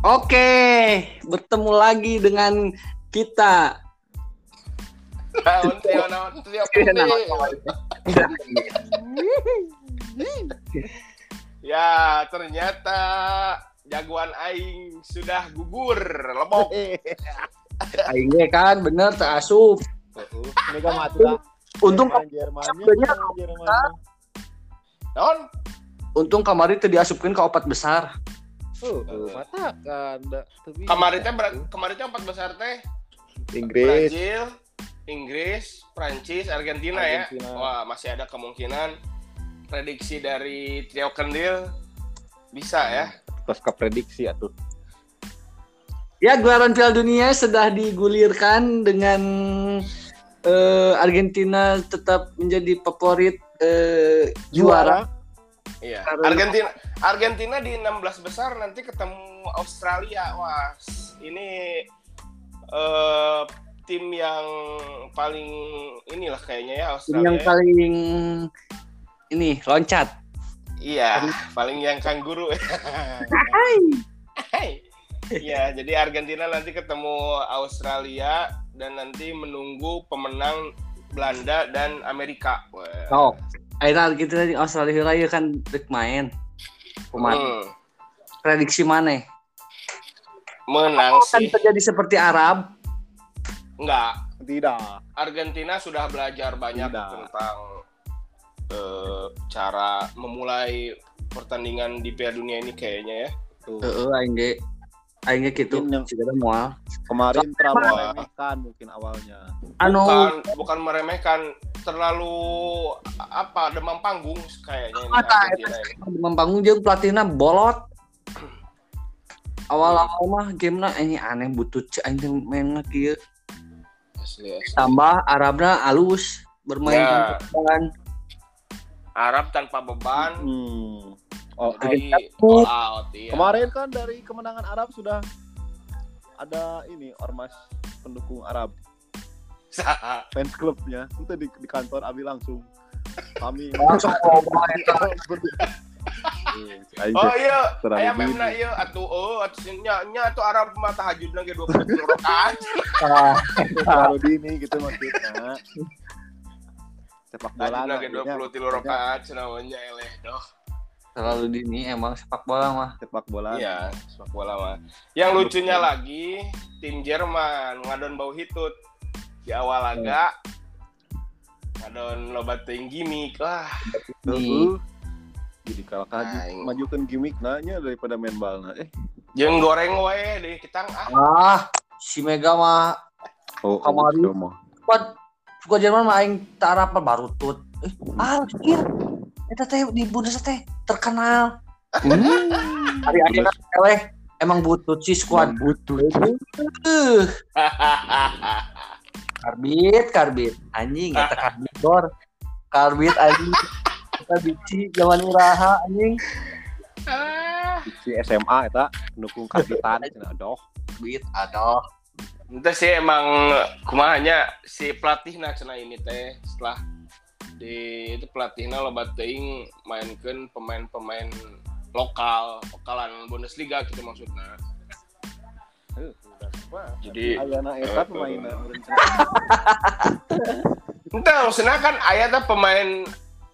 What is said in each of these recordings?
Oke, bertemu lagi dengan kita. Teh Ya, ternyata jagoan aing sudah gugur, lebok. Aing ge kan bener teu asup. Ini kan. Untung Jermannya. Naon? untung kamari teu diasupkeun ka opat besar. Oh, mata kan. da- teu bisa. Kemarin teh kemarin teh empat besar teh Inggris. Brazil, Inggris, Prancis, Argentina, Argentina. ya. Wah, masih ada kemungkinan prediksi dari Trio Kendil bisa ya. Terus ke prediksi atuh. Ya, gelaran Piala Dunia sudah digulirkan dengan eh, Argentina tetap menjadi favorit eh, juara. Iya. Karena- Argentina Argentina di 16 besar nanti ketemu Australia. Wah, ini eh tim yang paling inilah kayaknya ya Tim Australia. yang ya. paling ini loncat. Iya, paling yang kanguru. Hai. Iya, jadi Argentina nanti ketemu Australia dan nanti menunggu pemenang Belanda dan Amerika. Wah. Oh, akhirnya Argentina di Australia raya kan dek main. Pemain. Hmm, Prediksi mana? menang Kan sih. terjadi seperti Arab. Enggak, Tidak. Argentina sudah belajar banyak Tidak. tentang eh, cara memulai pertandingan di Piala Dunia ini kayaknya ya. Tuh. Heeh, aing ge aing ge kitu. Mungkin yang- Sudah moal. Kemarin terlalu meremehkan mungkin awalnya. Anu Bukan bukan meremehkan, terlalu apa demam panggung kayaknya Mata, ini. membangun jeung pelatihna bolot. Awal-awal mah gamenya ini aneh aing teh main kieu. Asli, asli. Tambah Arabna alus bermain Ya. tanpa beban. Arab tanpa beban, Hmm. Oh, Argentina. all out iya. Kemarin kan dari kemenangan Arab sudah ada ini ormas pendukung Arab fans clubnya itu di, di kantor Abi langsung kami Langsung eta. Aing Oh iya, terlalu aya dini. memna iya atuh oh atuh nya nya atuh Arab mah tahajudna ge 20 rakaat. Ah, terlalu dini gitu maksudnya sepak bola Tahajudna ge artinya 20 rakaat cenah eleh doh. Terlalu dini emang sepak bola mah. sepak bola Iya, sepak bola mah. Yang lucunya lagi, tim Jerman ngadon bau hitut di awal laga. Ngadon loba teuing gimmick lah. Jadi kalau kaji majukan gimmick nanya daripada main bal nah eh Jeung goreng wae deui kita ah. Ah, si Mega mah oh Kamari. oh, kuat suka Jerman mah aing tara apa barutut. Eh, ah, kira eta teh di Bundesliga teh terkenal. Hmm. Hari kan eleh emang butut si squad. butuh Uh, karbit, karbit. Anjing eta karbit dor. Karbit anjing. Kita bici zaman uraha anjing. Si SMA eta pendukung kapitan cenah aduh Karbit aduh. Itu sih emang kumahanya si pelatihna cenah ini teh setelah di itu pelatihna loba teuing mainkeun pemain-pemain lokal, lokalan Bundesliga gitu maksudnya. Jadi ayana eta pemainna Entah, maksudnya kan aya teh pemain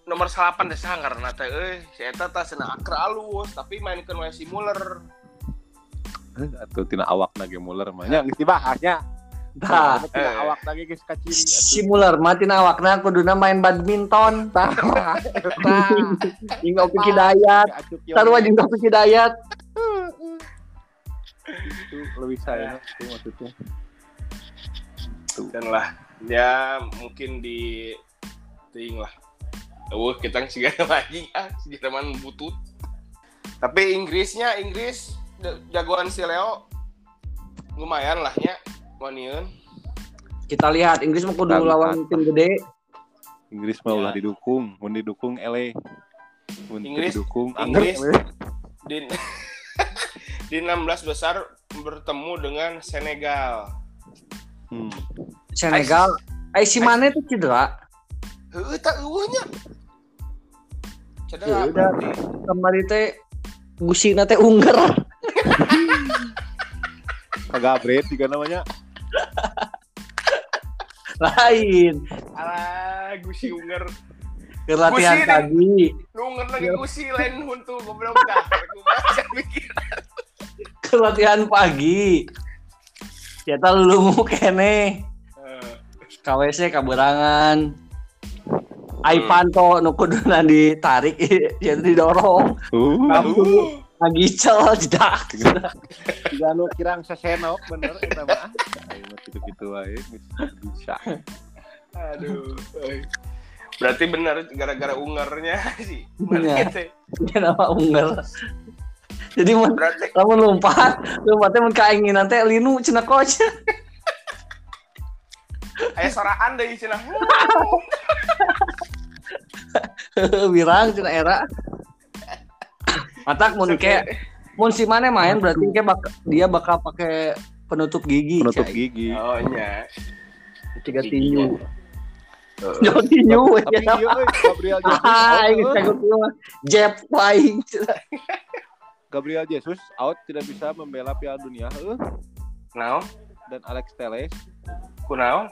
nomor 8 teh karena teh euy, si eta teh cenah akra alus, tapi mainkeun wae si Muller. atau tina awak lagi Muller mah. Nya geus dibahasnya Tah, tina Eh. awak lagi geus kaciri si Muller mati awakna kuduna main badminton. Tah, jeung Opik Hidayat. Sarua jeung Opik Hidayat. itu lebih saya itu maksudnya Dan lah, ya mungkin di ting lah. Oh, kita sih gak lagi ah, si Jerman butut. Tapi Inggrisnya, Inggris ja- jagoan si Leo lumayan lah ya, Moniun. Kita lihat Inggris mau kudu lawan tim gede. Inggris mah Ya. ulah didukung mun didukung ele mun Inggris- didukung Inggris-. Di, di 16 besar bertemu dengan Senegal. hmm. Senegal. Eh si Mane tuh cedera. Heuh, tak eueuhnya. Ya Cedera berarti. Kemarin teh gusina teh ungger. Pagabret juga namanya. Lain. Alah, gusi unger. Kelatihan tadi. Unger lagi gusi lain huntu gue belum gak Gue baca pikiran. Kelatihan pagi. Ya tau lu kene. Eh. KWC kaburangan hmm. Aipanto nukudunan ditarik, jadi didorong. Uh. Aduh. Ngagicel jedak. Tiga nu kirang sesenok bener eta mah. Ayo mah gitu-gitu wae bisa. Aduh. Berarti benar gara-gara ungernya sih. Iya. Gitu. Dia nama unger. Jadi mun Berarti lamun lompat, lompatnya mun kainginan teh linu cenah coach. aya soraan deui cenah. Wirang cenah era. Matak mun ke mun si mana main berarti ke bak dia bakal pakai penutup gigi. Penutup cai. gigi. Oh nya. Tiga tinju. Jauh tinju Tapi ya. euy, Gabriel Jesus. Ah, out, ini cagut mah. Jeb flying. Gabriel Jesus out tidak bisa membela Piala Dunia heuh. Naon? dan Alex Teles Kunaon?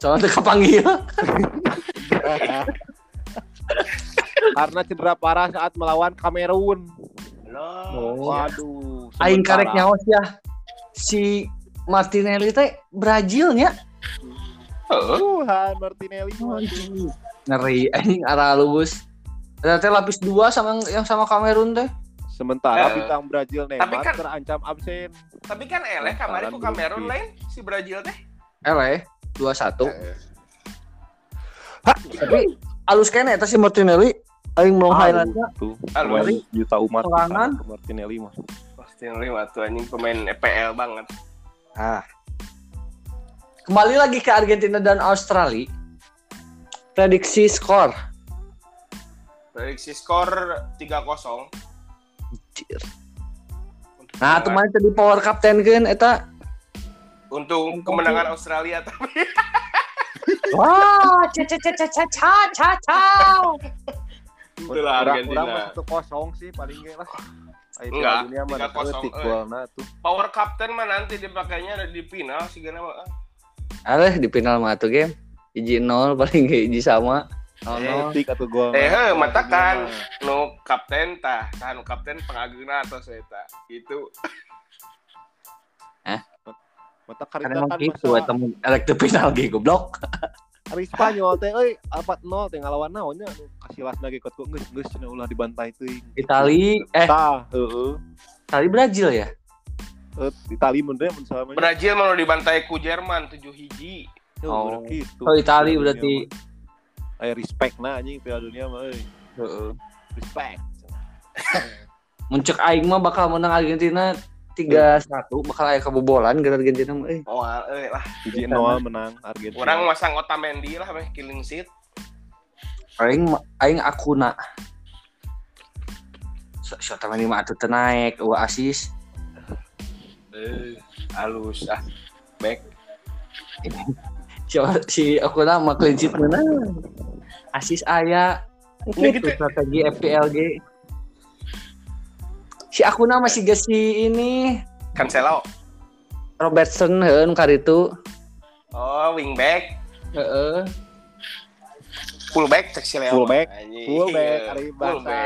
Soalnya teu kapanggil. karena cedera parah saat melawan Kamerun. Halo. Waduh. Aing karek nyawas ya. Si Martinelli teh Brazilnya. Heeh. Tuhan Martinelli. waduh. Ngeri anjing arah lubus. Ternyata lapis dua sama yang sama Kamerun teh. Sementara Eh, bintang Brazil Neymar kan- terancam absen. Tapi kan eleh kamari ku Kamerun lain si Brazil teh. Ele 2-1. Eh, Tapi alus kene eta si Martinelli Aing mau ah, highlightnya tuh kan pemain Yuta Umar. serangan Martinelli mah. Martinelli mah tuh anjing pemain EPL banget. Ah. Kembali lagi ke Argentina dan Australia. Prediksi skor. Prediksi skor 3-0 Anjir. nah teman tadi power captain kan eta. Untuk kemenangan Australia. Tapi. Wah, cha cha cha cha cha cha cha. Itulah Kurang- kurang Argentina. mah satu kosong sih paling gak lah. Ayo Enggak, dunia 3-0, eutik eh. tuh. power captain mah nanti dipakainya ada di final sih gana mah. Aleh di final mah tuh game. Iji nol paling gak iji sama. Nol Eh. Eutik atau gol. Eh, heuh, matakan. Nu kapten tah, tah nu kapten pengaguna atau saya. Itu Mata Kan karita kan gitu, mun elek final ge goblok. Hari Spanyol teh euy 4-0 teh ngalawan naonnya anu kasih lasna ge kot geus geus cenah ulah dibantai teuing. Itali, eh Tah, heeh. Itali Brazil ya. Eh, Itali mun teh mun salamanya. Brazil mau dibantai ku Jerman 7 hiji. Oh, Oh. gitu. Oh, Itali berarti. mah. Aya respect nah anjing Piala Dunia mah euy. Heeh. Respect. Muncul aing mah bakal menang Argentina 3-1 bakal aya kebobolan gara Argentina mah euy. Oh, eh lah. Hiji nol menang Argentina. Orang masang Otamendi lah meh killing seat. Aing aing akuna. So, so teman mah atuh teu naik, eueuh asis. Eh, halus ah. Back. Si, si akuna mah clean sheet menang. Asis aya. Ya Itu gitu. strategi FPLG. Si akuna masih ge si ini Cancelo. Robertson heeh nu karitu. Oh, wingback. Heeh. Fullback cek si Leo. Fullback. Fullback, Iya, ari Fullback. bahasa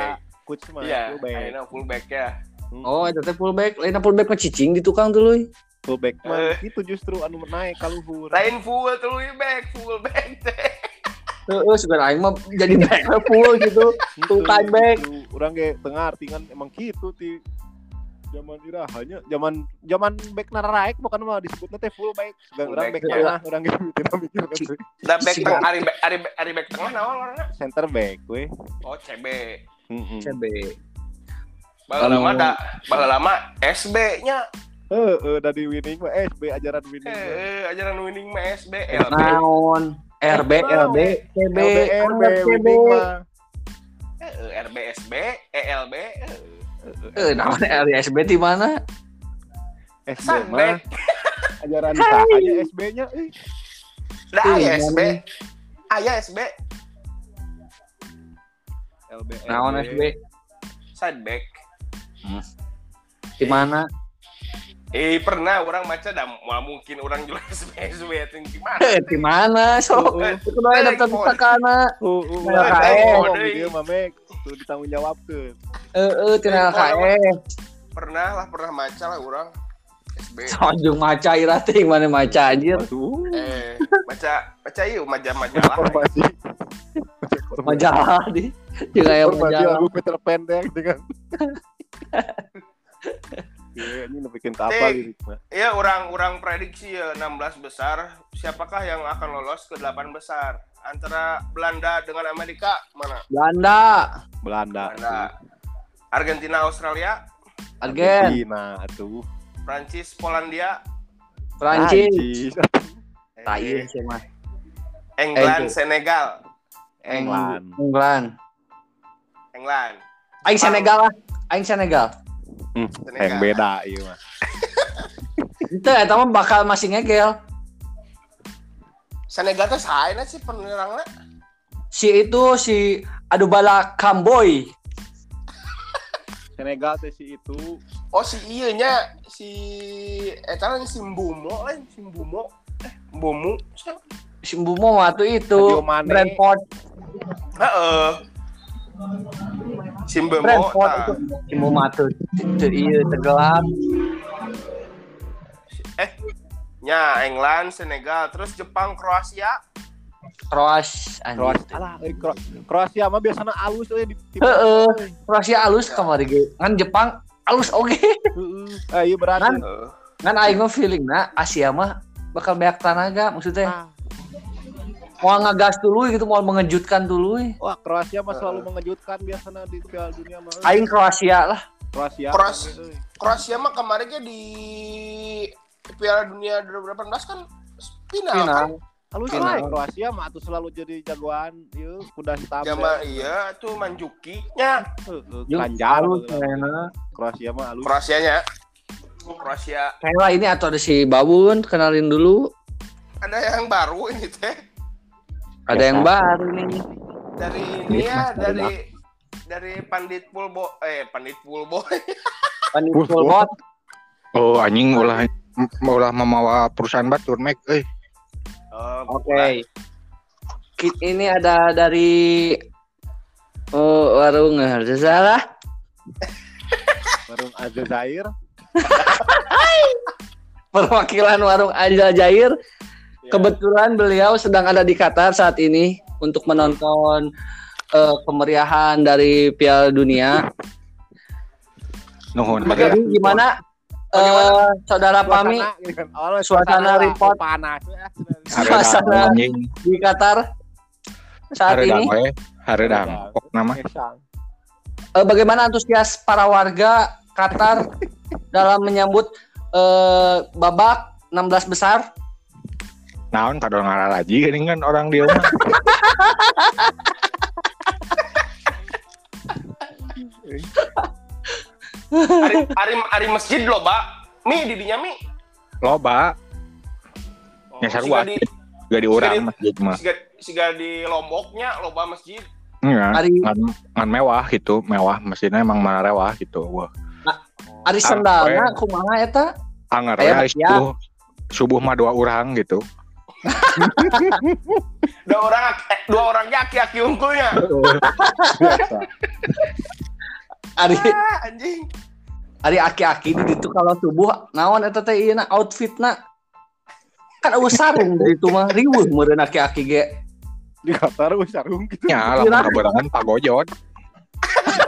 coach mah Iya, fullback. ayeuna fullback ya. Oh, eta teh fullback. Lain fullback mah cicing di tukang tuluy. Fullback mah itu justru anu naik ka luhur. Lain full tuh wingback, fullback teh. Heeh, sugan aing mah jadi back full gitu. Full time back. Urang ge tengah artingan emang gitu ti zaman irahanya zaman zaman back nararaek bukan mah disebutnya teh full back urang Full back back, tengah urang ge tidak mikir kan. Da back tengah, ari back, ari back, ari back tengah naon orangnya? center back we Oh, CB. heeh CB. Baheula Anu- mah da, baheula mah SB-nya. heeh dari winning mah SB ajaran winning mah. Eh, ajaran winning mah SB, LB. Naon? RB, LB, CB, rb CB, RBSB, ELB, eh namanya LBSB di mana? SB mah ajaran tak aja SB-nya. Nah, ya SB. Ayah SB. LB. Naon SB? Sideback. Hmm. Di mana? Eh pernah orang maca dah mau mungkin orang jual SB itu gimana? Eh, di mana sok? Eh, Itu doa daftar eh, pusakana. Oh, oh, Nah, oh, kae. oh, dia mah Mek. Tuh ditanggung jawab tuh. Heeh, tina kae. Pernah lah pernah maca lah orang SB. Sojung maca ira teh mana maca anjir. Eh baca yuk majalah-majalah. Informasi. Majalah di. Jeung aya majalah. lagu Peter Pendek dengan. Iya, ini bikin kapal ini. Iya orang-orang prediksi ya 16 besar. Siapakah yang akan lolos ke 8 besar? Antara Belanda dengan Amerika mana? Belanda, Belanda. Belanda. Argentina, Australia, Argen, Argentina tuh. Prancis, Polandia, Prancis. eh, Tai sih mah. England, Eh. Senegal, England. England. England. Aing Senegal lah. Aing Senegal. Hmm, yang beda iya mah. Itu eta mah bakal masih ngegel. Senegal tuh saena sih penyerangnya. Si itu si Adubala Kamboy. Senegal teh si itu Oh si iya nya si eta kan si Mbumo lain si Mbumo. Eh, Mbumo. Siapa? Si Mbumo waktu itu. Brentford. Heeh. Si Mbumo. Brentford nah. itu. Si Mbumo tuh itu iya tenggelam. Eh, nya England, Senegal, terus Jepang, Kroasia. Kroas anjir. Kroasia. Alah, eh, Kro- Kroasia mah biasanya alus euy di tim. Heeh. Kroasia alus kamari ge. Kan Jepang alus oge. Heeh. Ah, iya berarti. Kan? Kan aing mah feeling na Asia mah bakal banyak tenaga maksudnya. Ah, Mau ngegas dulu gitu, mau mengejutkan dulu. Wah, Kroasia mah selalu Heeh. mengejutkan biasanya di Piala Dunia mah. Aing Kroasia lah. Kroasia. Kroas- euy. Kroasia mah kemarinnya di Piala Dunia 2018 kan final, kan? Final. Halus Final. lah Kroasia mah atuh selalu jadi jagoan ieu kuda hitam. Jama iya tuh Manjuki nya gitu. kayaknya. Kroasia mah alus. Kroasianya. Kroasia Kayaknya ini atau ada si Babun, kenalin dulu. ada yang baru ini teh Ada yang baru nih. dari ini ya dari dari Pandit Pulbo eh Pandit Pulbo Pandit Pulbot. Oh anjing ulah ulah memawa perusahaan batur Mac euy. Oh, Oke. Ki- Ini ada dari oh, warung salah. Warung Aljazair. Perwakilan warung Aljazair. Ya. Kebetulan beliau sedang ada di Qatar saat ini untuk menonton eh, kemeriahan dari Piala Dunia. Nuhun. Jadi gimana eh, saudara Pami Suasana, gitu. Oh, Suasana report. panas. ya. suasana di Qatar saat ini? we, haredang. Pok nama. Kesang. Eh, bagaimana antusias para warga Qatar dalam menyambut eh, babak 16 besar? Naon kadang ngalah lagi geuning kan orang dia mah. Ari, ari, ari masjid loh, Pak. Mi di dinya mi. Loba, Oh, Ya, sarua. siga di gak diurang masjid mah. siga, di Lomboknya loba masjid. Iya, Ari ngan, ngan mewah gitu, mewah mesinnya emang mana rewah gitu. Wah, Ari sendalna kumaha eta? anger ya subuh, subuh mah dua orang gitu. Dua orang eh, dua orang aki-aki unggulnya. Biasa. Ari Ah, anjing. Ari aki-aki di ditu kalau subuh naon eta teh ieu outfitna kan eueuh sarung di ditu mah riweuh meureun aki-aki ge. Di Qatar wis sarung gitu. Ya, lamun.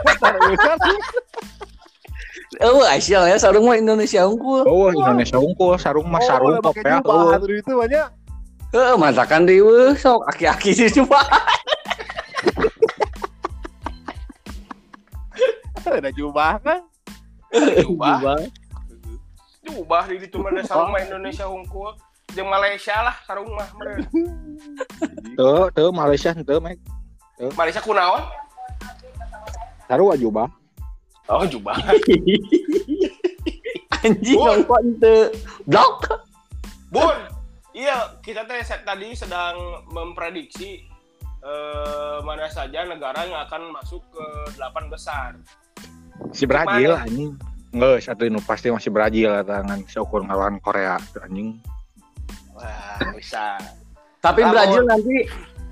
Qatar wis sarung. Eueuh Aisyah ya sarung mah Indonesia unggul. Oh, Indonesia unggul, sarung mah sarung Oh, eueuh. atuh itu banyak. Heeh, masakan riweuh sok aki-aki di coba. Ada jubah kan? Jubah. Jubah di ditu mah ada sarung mah Indonesia unggul. Jeung Malaysia lah sarung mah meureun. Tuh, tuh Malaysia tuh, Mac. Malaysia kunaon? Sarua jubah. Oh, jubah. Anjing nongkon teu blok. Bun, iya kita teh set- tadi sedang memprediksi eh, mana saja negara yang akan masuk ke delapan besar. Si Brazil anjing. Nggak, satu ini pasti masih Brazil tangan seukur ngelawan Korea tuh, anjing. Wah, bisa. Tapi Namun- Brazil nanti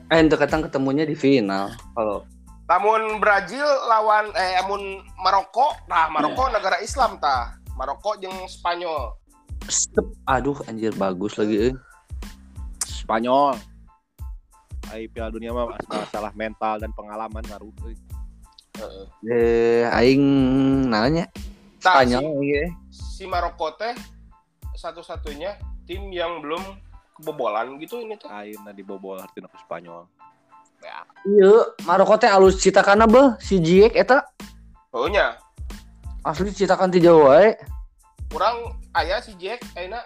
eh untuk ketang ketemunya di final. Kalau Namun Brazil lawan eh amun Maroko, nah Maroko negara Islam tah. Maroko jeung Spanyol. Step. Aduh anjir bagus lagi. eh. Spanyol. Ai Piala Dunia mah masalah mental dan pengalaman ngaruh. euy. Heeh. Eh aing nanya Tah, Spanyol si, iya. si Maroko teh satu-satunya tim yang belum kebobolan gitu ini teh. Ayeuna dibobol artinya ke Spanyol. Iya, Maroko teh alus citakana beuh si Ziyech eta Pokoknya asli citakan ti Jawa wae. kurang aya si Jack ayeuna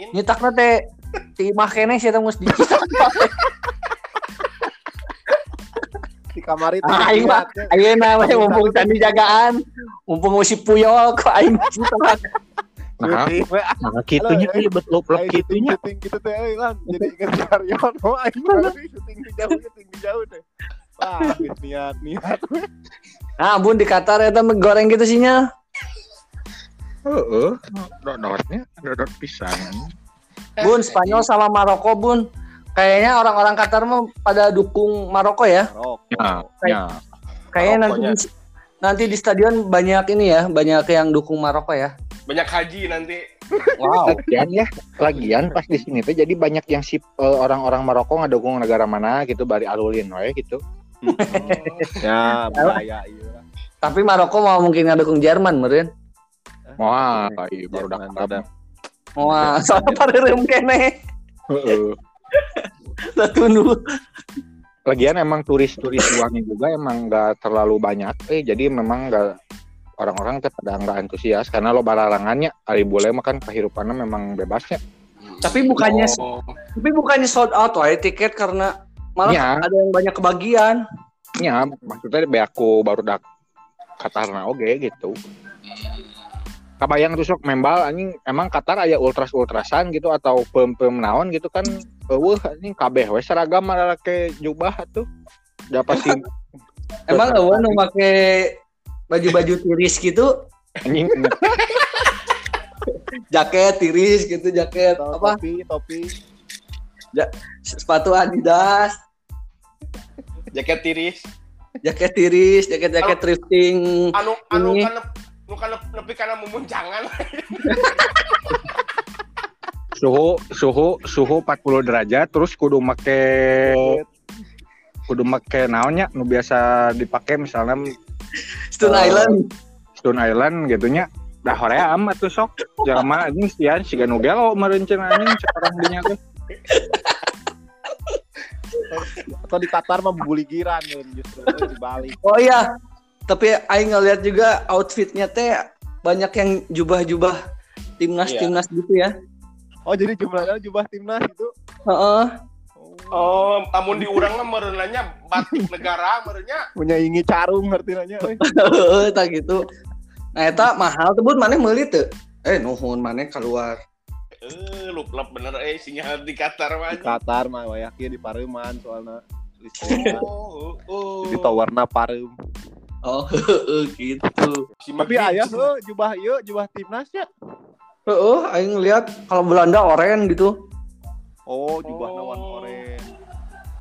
in Nyetakna teh ti imah keneh sih geus dicetak. Di kamar itu. Ah, aing mah ayeuna we mumpung candi jagaan, mumpung si Puyol kok aing citak. Nah, nah kitunya eh. iya betul plek Aing kitunya. syuting gitu teh euy lan. Jadi inget Saryono aing mah syuting di jauh syuting di jauh teh. Wah, niat niat. Nah, bun di Qatar eta mah goreng gitu sinya. Heeh. Dodotnya dodot pisan. Bun, Spanyol sama Maroko, Bun. Kayaknya orang-orang Qatar mah pada dukung Maroko ya. Maroko. Ya, ya. Kayaknya nanti di, nanti di stadion banyak ini ya, banyak yang dukung Maroko ya. banyak haji nanti. Wow. Lagian ya, lagian pas di sini tuh jadi banyak yang si eh, orang-orang Maroko ngadukung negara mana gitu bari alulin wae gitu. Ya, bahaya iya. Tapi Maroko mau mungkin ngadukung Jerman, meureun. Wah, iya baru dak. Wah, soalnya pareureum kene. Heeh. Tunduk. Lagian emang turis-turis luarnya juga emang nggak terlalu banyak. Eh jadi memang nggak orang-orang teh pada nggak antusias karena lo balarangannya ari bule mah kan kehidupannya memang bebasnya. Tapi bukannya Oh, tapi bukannya sold out wae tiket karena malah Iya. ada yang banyak kebagian. Ya, maksudnya be aku baru dak Qatarna oge gitu. Kabayang tuh sok membal anjing emang Qatar aya ultras ultrasan gitu atau pem pem naon gitu kan eueuh anjing kabeh we seragam malah ke jubah tuh. Da pasti Emang eueuh nu make baju-baju tiris gitu, anjing jaket tiris gitu, jaket apa? Topi, topi. Sepatu Adidas, jaket tiris. jaket tiris, jaket-jaket thrifting. Anu anu Ini. kan nu kan nepi kana mumuncangan. suhu suhu suhu 40 derajat terus kudu make kudu make naonnya nu biasa dipakai misalnya Stone Eh, Island. Stone Island gitunya dah horea amat tuh sok jelema anjing sian siga nu gelo meureun anjing sekarang dinya teh Atau di Qatar mah buligiran ya justru dibalik. Oh iya. Tapi aing ngeliat juga outfitnya teh banyak yang jubah-jubah timnas-timnas gitu ya. Oh jadi jumlahnya jubah timnas itu. Heeh. Oh, amun di urang mah meureunanya batik negara meureunnya. Punya ingi carung ngerti nanya. euy. Heeh, tak gitu. Nah, eta mahal tebut maneh meuli teu? Eh, nuhun maneh keluar. Eh, lup-lup bener eh sinyal di Qatar mah. Di Qatar mah wayaknya di Pareuman soalnya listriknya. Oh, oh. Di towerna Pareum. Oh, heeh gitu. Si Tapi Magi- aya heuh jubah ieu jubah timnasnya. Heeh, aing lihat kalau Belanda oranye gitu. Oh, jubahna Oh. oranye.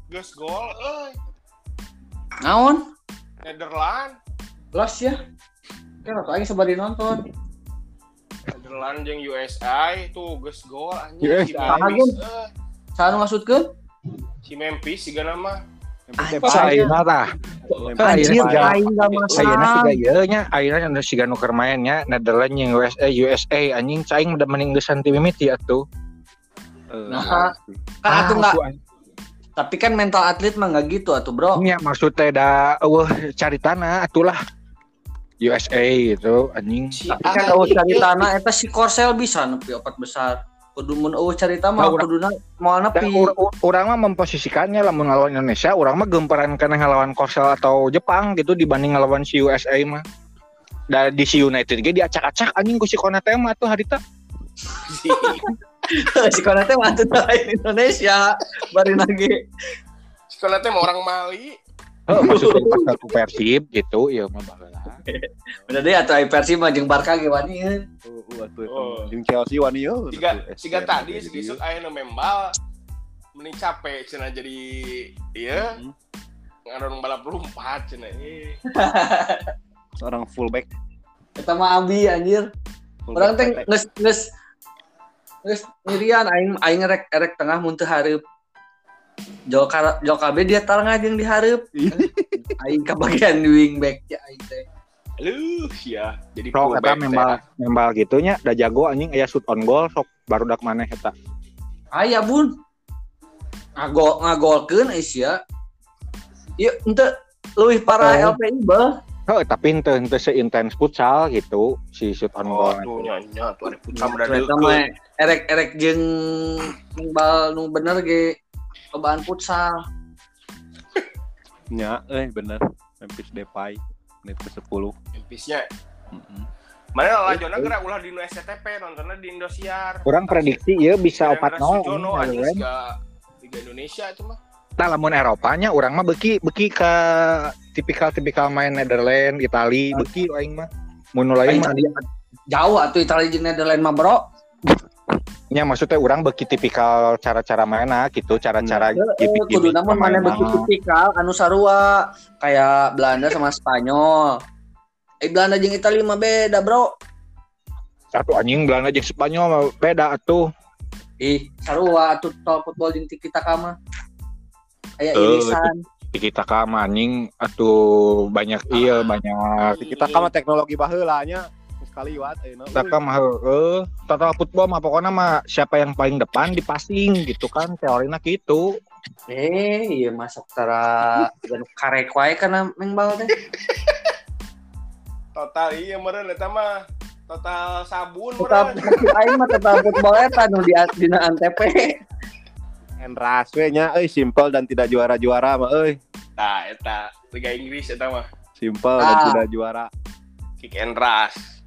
Geus gol euy. Naon? Nederland. Los ya. Kan atuh aing sabari nonton. Nederland jeung USA tuh geus gol anjing. USA. Si Memphis, eh, Saha nu maksudkeun? si Memphis siga nama. Ayeuna tah Anjir, Ayeuna siga- aing enggak ayeuna masalah. siga ieu nya ayeuna anu siga nu keur main nya Netherlands jeung USA USA anjing caing udah mending geus ti mimiti atuh Nah, kan atuh enggak tapi kan mental atlet mah enggak gitu atuh, Bro. Nya maksudnya da eueuh caritana atulah USA gitu anjing Tapi kan eueuh caritana eta si Korsel bisa nepi opat besar. Kudu mun eueuh carita mah Nah, urang- kuduna moal Dan nepi. ur- ur- orang mah memposisikannya lamun ngelawan Indonesia, orang mah gemparan karena ngelawan Korsel atau Jepang gitu dibanding ngelawan si USA mah. Dan di si United ge diacak-acak anjing ku si Konate mah tuh harita. si Konate mah atuh lain Indonesia. Bari lagi. Sekolah teh mau orang Mali. Heeh, maksudnya pas aku Persib gitu, ya mah baheula. Bener deh atau versi mah jeung Barca ge wani eun. Oh, oh, atuh eta Oh. mah. Jeung Chelsea wani yo. Jika atuh, jika SCM tadi ieu. aya nu membal mending capek cenah jadi iya Hmm. ngaron balap lompat cenah eh seorang fullback. Eta mah Abi anjir. Orang teh geus geus geus nyirian aing aing rek rek tengah mun teu hareup. Jol ka jol kabeh dia tarengah jeung di hareup. Aing ka bagian di wingback ya aing teh. Aduh, ya. Jadi Sok eta fullback teh. membal membal gitunya da jago anjing aya shoot on goal sok baru dak maneh eta. Aya bun. Ngagol ngagolkeun Asia. Ieu henteu leuwih parah Oh. LPI beuh. Heuh, tapi henteu henteu seintens futsal gitu si shoot on Oh, goal. tuh nyanyi tuh ada putra muda Eta mah erek erek jeung jeung bal nu bener ge lobaan futsal. nya eh bener Memphis Depay menit ke 10 Memphis-nya. Heeh. Mana lajona gerak ulah di SCTP nontonnya di Indosiar. Kurang prediksi ya bisa Gara-gara 4-0 Sujono anjing, anjing Liga Indonesia itu mah. Nah, lamun Eropanya urang mah beki beki ke tipikal-tipikal main Netherlands, Itali, beki aing mah. Mun nu lain mah jauh atuh Italia jeung Netherlands mah bro. Nya maksudnya urang beki tipikal cara-cara mainna gitu, cara-cara Heeh, gimmick-gimmick kudu namun mana begitu tipikal anu sarua kayak Belanda sama Spanyol. Eh Belanda jeung Italia mah beda, Bro. Satu anjing Belanda jeung Spanyol mah beda atuh. Ih, sarua atuh tol football jeung tiki taka mah. Kayak Eh, irisan. Kita ka mah anjing atuh banyak iya banyak kita kan mah teknologi baheula nya sekali wat ayeuna kita kan mah eh total football mah pokoknya mah siapa yang paling depan di passing gitu kan teorinya gitu. Eh, iya masuk tara dan karek wae kana mengbal teh. Total iya meureun eta mah total sabun maksud aing mah tetap football eta nu di dina antep. Enras we nya euy simple dan tidak juara-juara mah euy Nah, eta Liga Inggris eta mah simple dan Ah. tidak juara kick and rush.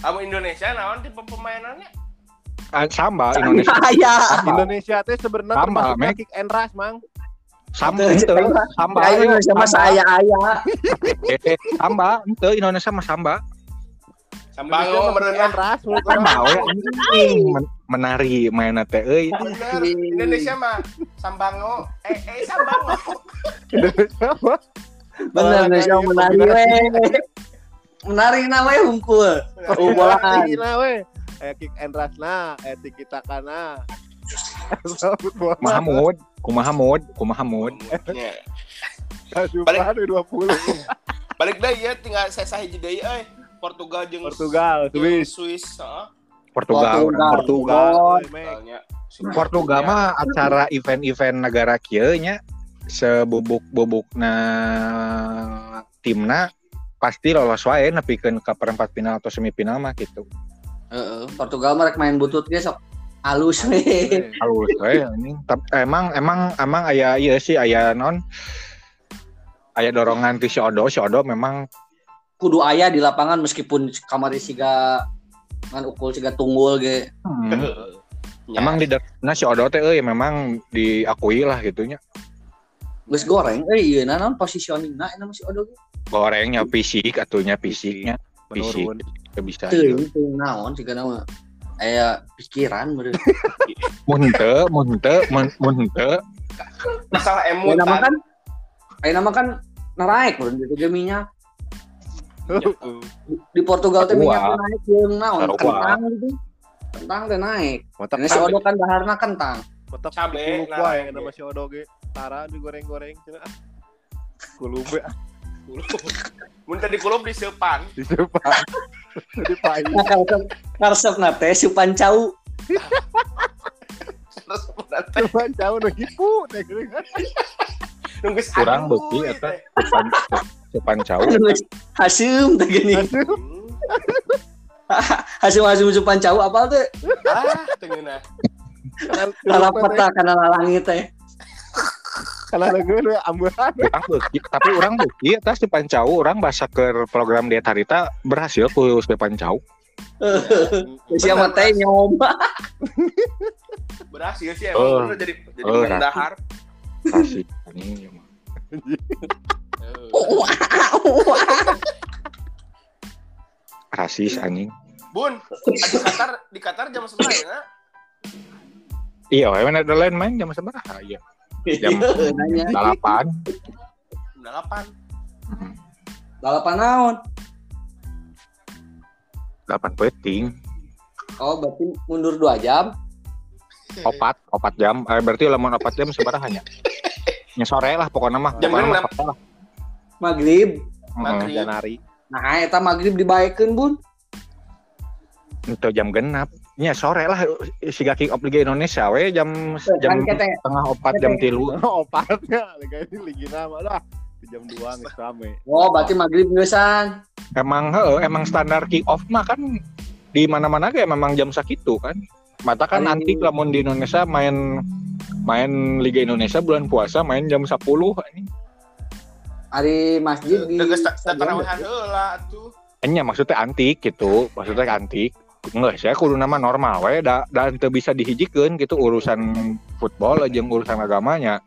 Kamu Indonesia naon tipe pemainannya? Ah, Samba Indonesia Aya. Indonesia teh sebenarnya Sama, termasuk kick and rush mang Samba ente Samba Aing Indonesia mah Samba. saya aya. Eh, Samba ente Indonesia mah Samba. Sambango Kan bae anjing Men- menari mainna teh euy. Indonesia mah Sambango. Eh, eh Sambango. Bener Indonesia menari we. Menari na we hungkul. Oh, bolaan. Nah, we. Eh kick and rush na, eh tiki taka na. Mahamud, Kumahamud, Kumahamud. Ya. Sumpah 20. Balik deui ya tinggal saya sahiji deui euy. Portugal jeung Portugal, Swiss. Swiss, heeh. Portugal, Portugal. Portugal. Portugal. Portugal mah acara event-event negara kieu nya sebubuk-bubuk na timna pasti lolos wae nepikeun ka perempat final atau semifinal mah gitu. Heeh, Portugal mah rek main butut ge sok halus we. Halus. Tap- Emang emang emang aya ieu sih aya non aya dorongan ti si Odo, si Odo memang Kudu aya di lapangan meskipun kamari siga ngan ukul siga tunggul ge. hmm, Ya. emang di nah si Odo teh euy memang diakui lah gitunya. Geus goreng euy ieu na naon positioningna eta masih odo ge. Gorengnya fisik atunya fisiknya fisik. Teu bisa. Teuing teuing naon siga nama aya pikiran meureun. Mun teu, mun teu, mun- teu masalah Ayeuna mah emutan. kan ayeuna mah kan naraik meureun gitu ge minyak. Di Portugal teh minyak naik jeung naon kentang gitu. Kentang teh naik. Ini si Odo kan daharna kentang. Mantap Cabe, nah, nama si Odo ge. Tara digoreng-goreng cenah. ah. Ah, Mun tadi kulub di sepan. di depan. Di pai. Karesep karesepna teh supan cau. Cuman jauh nu hipu teh geuning. nunggu kurang bukti eta depan depan jauh. Hasum teh gini. Hmm. Hasum hasum supan cau apal teh? Ah, tengeuna. Lala peta kana langit teh kalau gue lu ambulan. Ya, ya, tapi orang bukti iya, atas di pancau orang bahasa ke program diet harita berhasil ku di pancau siapa teh nyoba berhasil sih emang oh, jadi jadi oh, pendahar kasih. Ini rasis anjing. Bun di Qatar di Qatar jam sebelas ya? Iya, emang ada lain main jam seberapa? Ah, iya. Jam Iya, nanya. delapan. Jam delapan. Balapan naon? Delapan peting. Oh, berarti mundur dua jam. Opat, opat jam. Eh, berarti lamun opat jam sabaraha nya? Nya sore lah pokoknya mah. Jam lah. Maghrib. Maghrib. Janari. Nah, eta maghrib dibaekeun, Bun. Itu jam genap. Nya sore lah siga kick off Liga Indonesia we jam jam Kan kete tengah opat jam tilu. Opatnya, liga ini lagi nama lah. Jam 2 nggak rame. Oh, berarti maghrib geus-an. Emang heeh, emang standar kick off mah kan di mana-mana kayak memang jam sakitu kan. Mata kan nanti lamun di Indonesia main main Liga Indonesia bulan puasa main jam 10 ini. Hari masjid di Deges stadion tarawehan heula tuh. Enya maksudnya antik gitu, maksudnya antik. Enggak, saya kudu nama normal we da, da teu bisa dihijikeun gitu urusan football jeung urusan agamanya.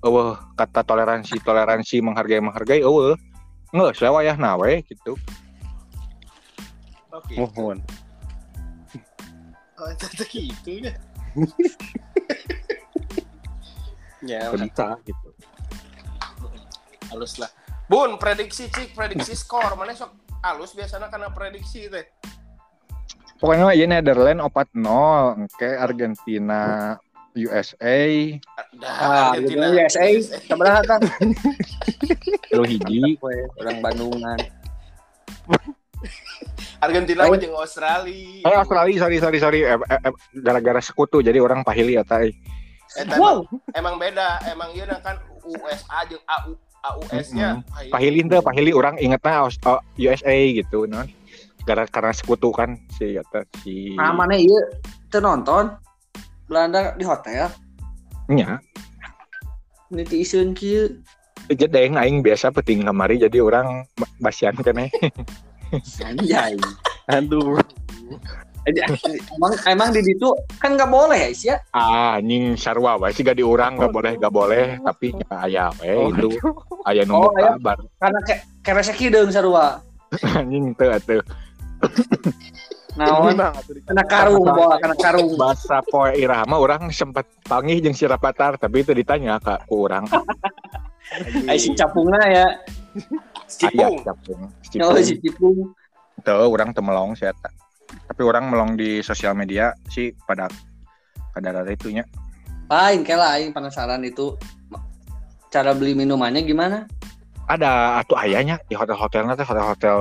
Eueuh kata toleransi toleransi menghargai menghargai eueuh. Enggak, saya wayahna we gitu. Oke. Mohon. Oh, itu gitu ya. ya, bisa gitu. halus lah. Bun, prediksi cik, prediksi skor. Mana sok halus biasanya karena prediksi teh. Pokoknya ya Netherlands 4-0, oke Argentina USA Ah, Argentina, USA. Sabaraha kan? lu hiji Orang Bandungan. Argentina mah jeung Australia. eh Australia sorry sorry sorry Eh, eh, eh, gara-gara sekutu jadi orang pahili eta eh. Eta Wow. emang, emang beda, emang ieu kan USA jeung AU AUS-nya. pahili teh pahili orang oh, USA gitu non gara karena sekutu kan si kata si Nah, mana ieu teu nonton? Belanda di hotel. nya Niti iseun kieu. jadi aing biasa peting kamari jadi orang ba- basian kan eh Anjay. Aduh. Emang emang di situ kan nggak boleh ya Is, ya ah anjing sarwa wae sih gak diurang gak boleh gak boleh tapi ya aya we itu aya nu Oh, kabar karena ke keresa kideung sarua anjing teu atuh naon kena karung bola kena karung bahasa poe irama orang sempat panggih jeung si Rapatar tapi itu ditanya kak ku orang ai si capungna ya Cipung. Capung. oh si cipung Tuh, orang temelong sih. Tapi orang melong di sosial media sih pada pada ada itunya. lain kayak lain penasaran itu cara beli minumannya gimana Ada atuh ayahnya di hotel-hotelnya teh hotel-hotel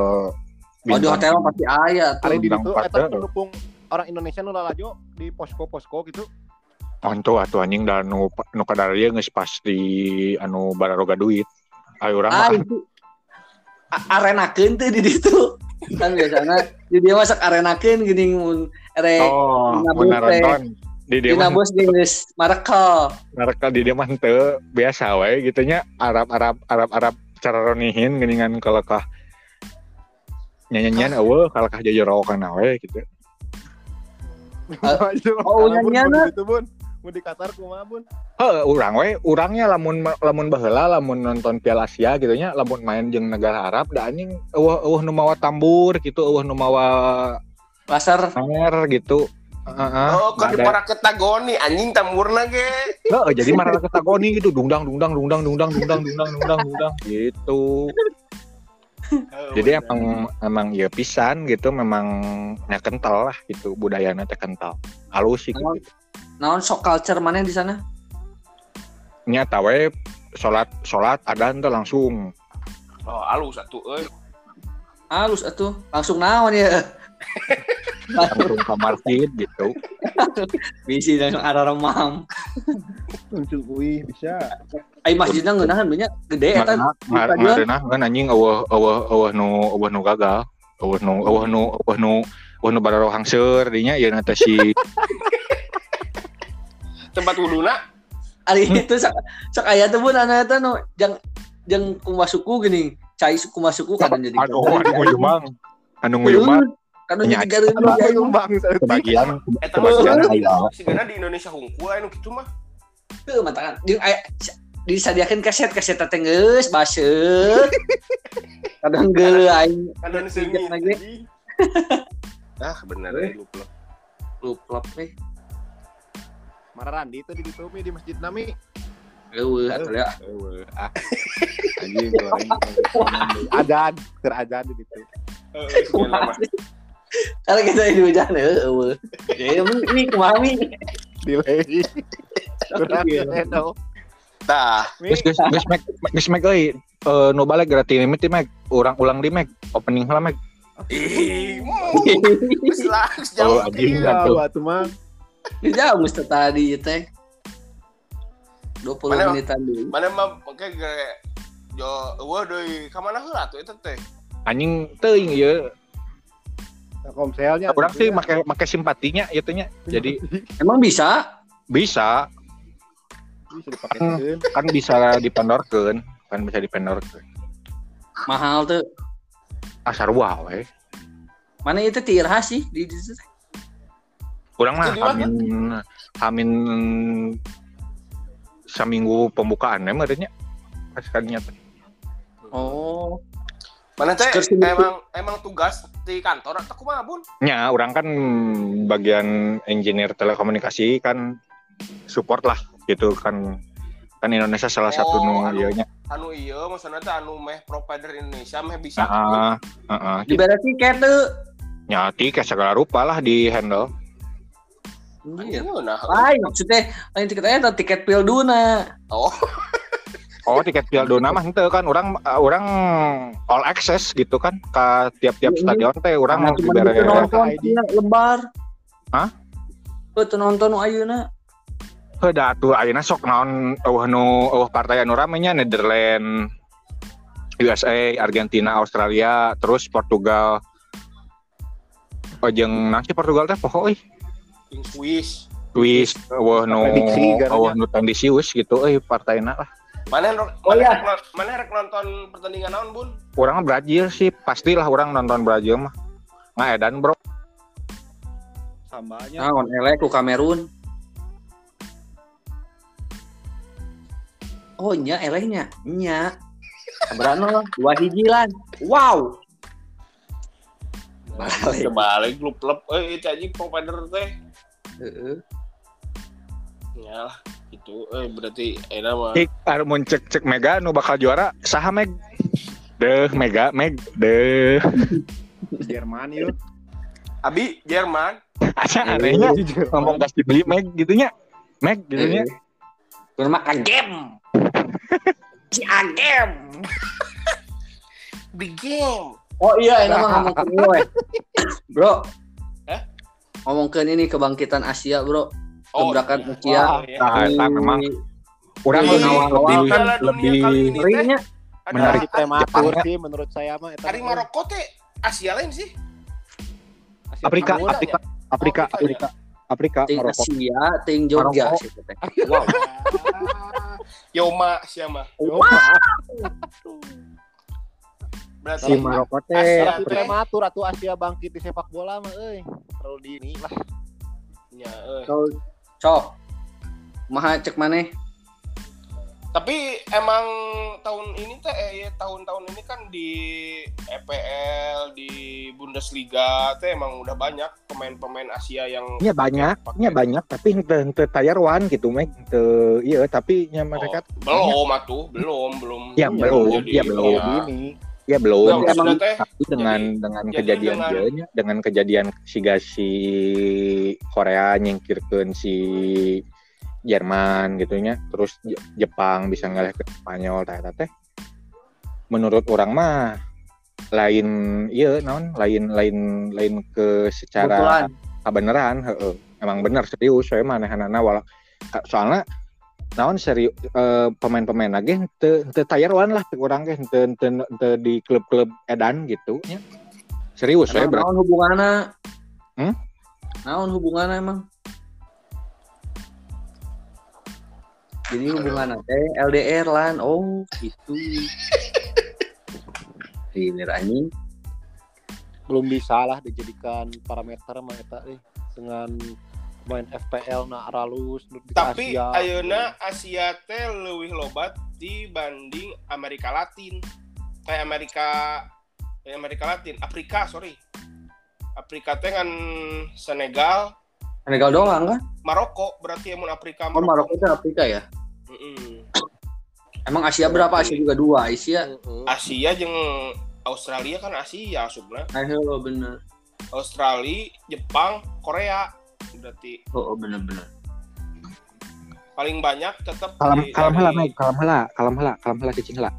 oh di hotel pasti aya tuh. Hari di itu eta pendukung orang Indonesia nu lalajo di posko-posko gitu. Onto atuh anjing dan nu nu kadarieu geus pas di anu bararoga duit. Ayo urang ah mah itu. A- arenakeun tuh di situ. Kan biasanya di dia masak arenakeun gini mun erek oh, mun nonton di dia mah. Bos geus marekal mereka di dia mah teu biasa wae gitu nya Arab-Arab Arab-Arab cara ronihin geuningan kalau kah nyanyian eueuh kalau kah jajaraokan we gitu. oh, nyanyianna. Itu bun. Mau di Qatar kumaha bun? Heuh, urang we, urangnya lamun lamun baheula lamun nonton Piala Asia gitu nya, lamun main jeung negara Arab da anjing eueuh eueuh nu mawa tambur gitu, eueuh nu mawa laser air gitu. Heeh. Oh, kan di para ketagoni anjing tamurna ge. Heuh, jadi marah ketagoni gitu, dungdang dungdang dungdang dungdang dungdang dungdang dungdang dungdang gitu. Jadi emang emang ya pisan gitu memang nya kental lah gitu budayana teh kental. Halus sih gitu. naon sok culture mana di sana Nya tawe salat salat adan teh langsung Oh, alus atuh euy. halus atuh langsung naon ya langsung ke masjid gitu. bisi langsung ada remam Langsung wih bisa. ai masjidnya ngeunahan banyak gede eta Ngar- ngareunah kan anjing eueuh eueuh eueuh nu eueuh nu gagal. Eueuh nu eueuh nu eueuh nu eueuh nu bararo hangseur dinya ieu teh si Tempat wuduna ari itu sok sok aya tuh bun anu eta nu jang jang kumaha suku gini cai suku kumaha suku kadang jadi aduh anu nguyumang. Anu nguyumang karena jadi garin yang bang sebagian sebagian sebenarnya di Indonesia hungkul anu mah. Tuh mantangan jeung ayah disediakan kaset kaset kadang geus ayah kadang sedikit lagi ah benar ya eh. luplop eh. luplop teh Marandi itu di tomi di Masjid Nami. Ewe, ya. Ewe, ah. Anjing goreng. Adan, teradan di situ. Ewe, kalau kita di hujan. Ya ini kumami. Delay. Kurang Iya. edo. tah Geus geus geus Meg geus Meg euy. Nu balik gratis mimiti Meg. Urang ulang di Meg. Opening heula Meg. ih geus lah Oh, jauh anjing. Iya, Tuh. batu mah. Ini jauh mesti tadi ya teh. 20 Mana? menitan dulu. mana mah oke ge jo eueuh deui ka mana heula tuh eta teh Anjing teuing ieu. Komselnya. Urang sih make make simpatinya ieu nya. Jadi Emang bisa? bisa bisa dipakai kan bisa dipendorkeun, kan bisa dipendorkeun. Mahal tuh. Asar wah we. Mana itu tirha sih di di situ? Urang mah hamin hamin saminggu pembukaan ya merenya pas kadinya teh. Oh. mana teh emang emang tugas di kantor atau kumaha bun Nya, orang kan bagian engineer telekomunikasi kan support lah gitu kan kan Indonesia salah satu Oh, nu anu. ieu nya. anu iya maksudnya teh anu meh provider Indonesia meh bisa Heeh, heeh. Tiket tuh. Nyati ke segala rupa lah di handle. Iya. Anjing, nah Lain maksudnya lain tiket aja atau tiket pilduna. oh Oh, tiket Piala Dona mah henteu kan orang orang all access gitu kan ke tiap-tiap Iya, stadion teh orang mau Cuma dibere nonton lembar. Hah? Tuh nonton ayeuna. Heuda atuh ayeuna sok naon eueuh nu eueuh partai anu rame nya Netherlands USA, Argentina, Australia, terus Portugal. Oh jeung nang si Portugal teh poho euy. Swiss Swiss eueuh nu eueuh nu tendisius gitu euy partaina lah. Mana Oh, mana iya. rek mana rek nonton pertandingan naon bun Urang mah Brazil sih, pastilah orang nonton Brazil mah. Ngaedan, Bro. Sambanya. Naon elek ku Kamerun. Oh nya elehnya, nya. Berano dua hiji lan. Wow. Balik. kebalik lu plep eh itu aja provider teh Heeh. ya lah itu eh berarti enak mah anu mun cek cek Mega nu bakal juara saha Meg? Deh, Mega, Meg, deh. Jerman yuk. Abi Jerman Aca anehnya ngomong gas dibeli Meg gitunya. Meg gitunya. Itu mah agem. Si agem. big game Oh iya, ini mah ngomong ke gue. Bro. Hah? Ngomongkeun ini kebangkitan Asia, Bro. Oh, Gebrakan iya. Asia. Oh, iya. Nah, eta memang urang lebih awal-awal Dunia lebih ada Menarik. Prematur sih menurut saya mah eta. Ari Maroko teh Asia lain sih Asia Afrika, Tenggara. Afrika, Afrika, Oh, Afrika, Afrika, Ting Maroko. Asia, ting Jogja Maroko. sih teh. Wow. Yoma siapa Yo, berarti Si Maroko teh prematur atuh Asia bangkit di sepak bola mah euy. Terlalu dini lah. ya, eh. Cok. Maha cek maneh? tapi emang tahun ini teh eh, ya, tahun-tahun ini kan di EPL di Bundesliga teh emang udah banyak pemain-pemain Asia yang nya banyak, nya banyak tapi henteu henteu tayarwan gitu Meg. Henteu ieu tapi nya mereka Oh, belum atuh belum belum Ya, belum, ya, belum. ya. Ya belum. Tapi, maksudnya teh tapi dengan dengan jadi kejadian dengan- dengan kejadian si si Korea nyingkirkeun si Jerman gitunya terus Je- Jepang bisa ngalih ke Spanyol eta teh. Menurut orang mah lain iya naon? Lain lain lain ke secara Kebetulan. kebenaran heeh. Emang bener serius saya mah aneh-anehna wala soalnya naon serius eh, pemain-pemain lagi teu teu tayarwan lah orang ge teu teu teu di klub-klub edan gitu nya serius saya Emang berarti naon hubunganna? Hmm? Naon hubunganna emang? Jadi hubunganna teh LDR lan. Oh, gitu. Ini anjing. Belum bisa lah dijadikan parameter mah eta euy dengan main FPL na aralus nu di tapi Asia. ayeuna Asia teh leuwih lobat dibanding Amerika Latin kayak Amerika eh, Amerika Latin Afrika sorry Afrika teh kan Senegal, Senegal doang kan? Maroko berarti yang Afrika Oh Maroko itu Afrika ya? Mm-mm. Emang Asia berapa? Asia juga dua. Asia. Asia jeung Australia kan Asia asupna. Ayo bener. Australia, Jepang, Korea berarti Oh, oh bener-bener. paling banyak tetap Kalam di- kalam dari- heula Meg, kalam heula, kalam heula cicing heula.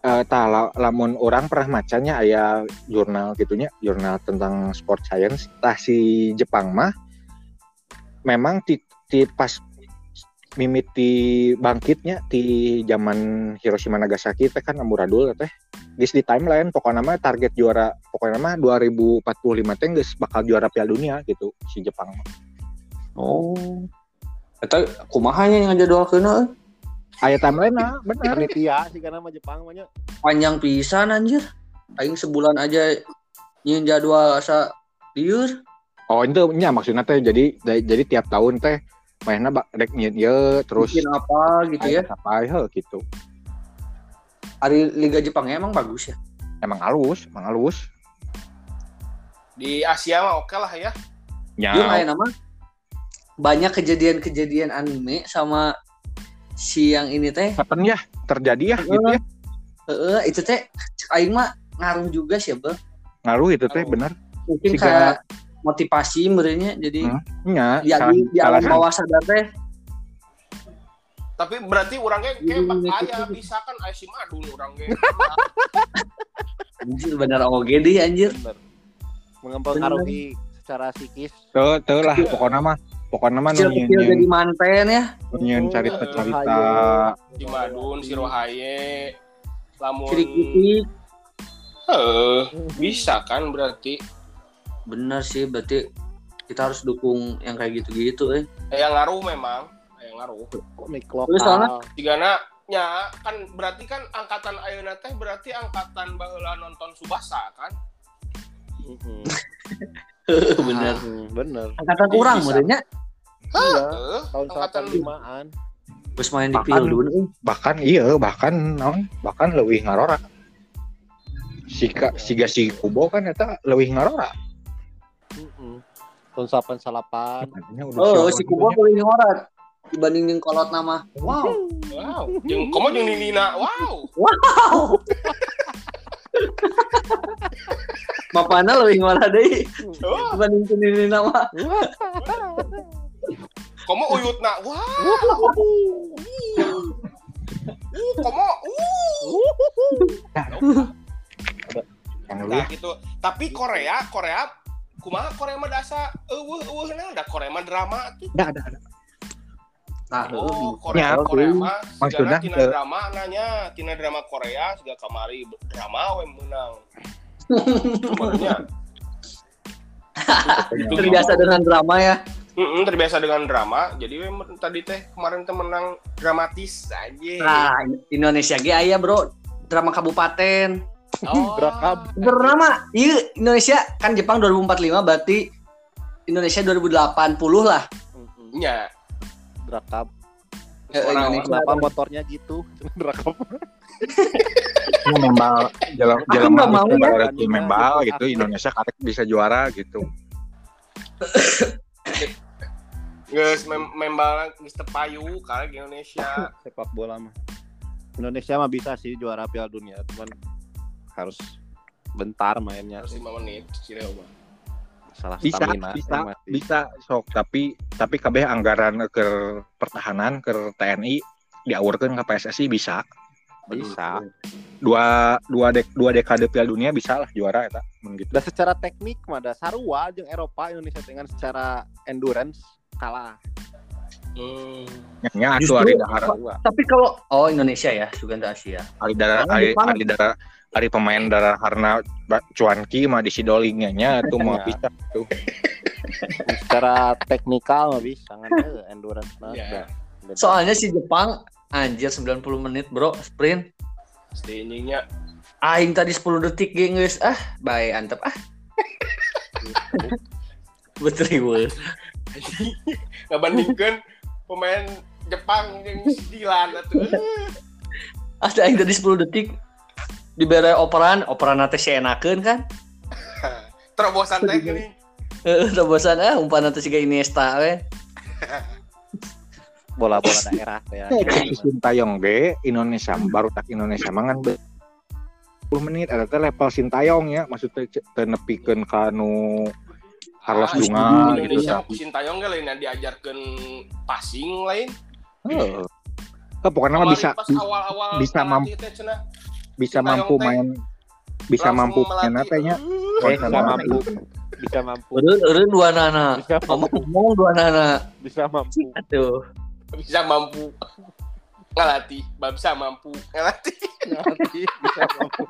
Eh tah la- lamun orang pernah macanya aya jurnal gitunya, jurnal tentang sport science. Tah si Jepang mah memang ti, ti pas mimiti bangkitnya di zaman Hiroshima Nagasaki teh kan amburadul teh. Geus di timeline pokoknya mah target juara pokoknya mah 2045 teh geus bakal juara Piala Dunia gitu si Jepang. Oh. Eta kumahanya yang ngajadwal kena Aya timeline nah, bener. Panitia sih karena mah Jepang banyak. panjang pisan anjir. Aing sebulan aja nyin jadwal asa liur. Oh itu nya maksudnya teh jadi jadi tiap tahun teh mainnya bak rek nyeun ieu terus Bikin apa gitu ya. apa heuh gitu. Hari Liga Jepangnya emang bagus ya. Emang halus, emang halus. di Asia mah oke lah ya. Ya, Dia main nama banyak kejadian-kejadian anime sama si yang ini teh. happen ya, terjadi ya gitu ya. Heeh, itu teh aing mah ngaruh juga sih, Bang. Ngaruh itu teh bener. Mungkin Siga- kayak motivasi merenya jadi Hmm. Nya, ya salah, di, di alam salah- bawah sadar teh Tapi berarti orangnya kayak bak itu aya tuh. bisa kan aya si Madun orangnya. anjir bener oge deh anjir. Bener. Mempengaruhi secara psikis. Tuh, tuh lah pokoknya mah pokoknya mah kecil nunyin jadi manten ya. nunyin cerita cerita si Madun, si Rohaye, lamun Ciri titik. Heh, bisa kan berarti Bener sih berarti kita harus dukung yang kayak gitu-gitu eh. aya ngaruh memang, aya ngaruh. Komik Terus soalnya-. Jigana nya kan berarti kan angkatan ayeuna teh berarti angkatan baheula nonton Subasa kan? Mhm. bener. Hmm, bener. Angkatan kurang merenya Iya, Heeh, tahun angkatan 95-an. terus main di Bahkan- eh. bahkan iya bahkan naon bahkan leuwih ngarora. Sika siga si Kubo kan eta leuwih ngarora. Mhm. Tahun 88. Katanya udah Oh, si Kubo boleh ngorat dibanding yang kolot nama. Wow. Wow, jeung komo jeung Nina. Wow. Wow. Mapana lebih ngorat deh Oh, dibanding ini nama. komo uyutna. Wow. Uh, komo. Uh. Yang Nah gitu. Tapi Korea, Korea kumaha Korea mah dasa eueuh eueuh nah da Korea mah drama tuh. Ada ada ada. Nah, Oh, Ya, Korea Korea mah maksudnya, tina eh, drama nanya, tina drama Korea juga kamari drama we menang. Maksudnya, terbiasa dengan drama ya. mm terbiasa dengan drama, jadi we tadi teh kemarin teh menang dramatis aja. Nah, Indonesia ge aya, Bro. Drama kabupaten. Oh. Drama. Iya, Indonesia kan Jepang 2045 berarti Indonesia 2080 lah. Mhm. nya. Drakab. Eh, Suara Indonesia. Kenapa motornya gitu? Drakab. Ini membal jalan jalan mau ya. tim membal gitu Indonesia karek bisa juara gitu. Mem membal teu payu di Indonesia. Sepak bola mah. Indonesia mah bisa sih juara Piala Dunia, cuman harus bentar mainnya. Harus 5 menit Cireo mah. Salah Bisa stamina. bisa yang mati. bisa sok tapi tapi kabeh anggaran ke pertahanan ke TNI diaurkeun ke PSSI bisa. Bisa. Dua dua dek dua dekade Piala Dunia bisa lah juara eta mun gitu. Dan secara teknik mah ada sarua jeung Eropa Indonesia dengan secara endurance kalah. Hmm. Nya atuh Justru- ari. Tapi kalau oh Indonesia ya, juga Asia. ari ari ari dahar ari pemain darah karena cuanki mah di sidolingnya nya tuh mah Iya. bisa tuh. secara teknikal mah bisa eh, endurance mah. Iya. Soalnya si Jepang anjir 90 menit, Bro, sprint. Stayingnya Aing tadi 10 detik ge geus ah, bae antep ah. Betul we. ngabandingkeun pemain Jepang yang Dilan atuh. Ada aing tadi 10 detik dibere operan, operan teh seenakeun kan? Terobosan teh gini. Heeh, udah bosan ah umpan nanti siga Iniesta we. bola-bola daerah ya. Sintayong ge Indonesia baru tak Indonesia mangan be 10 menit ada teh level Sintayong ya maksudnya ce- teu nepikeun ka nu Carlos Ah, Dunga gitu Indonesia tapi Sintayong ge lain yang diajarkeun passing lain. Heeh. Eh, pokoknya mah Kemarin bisa pas awal-awal bisa cenah, bisa Sintayong mampu teh main bisa langsung mampu main melatih. teh nya Eh, bisa mampu. Bisa mampu. Urun urun dua nana. Bisa mampu. Ngomong dua nana. Bisa mampu. Aduh. bisa mampu ngelatih, bisa mampu ngelatih. Ngerti, bisa mampu.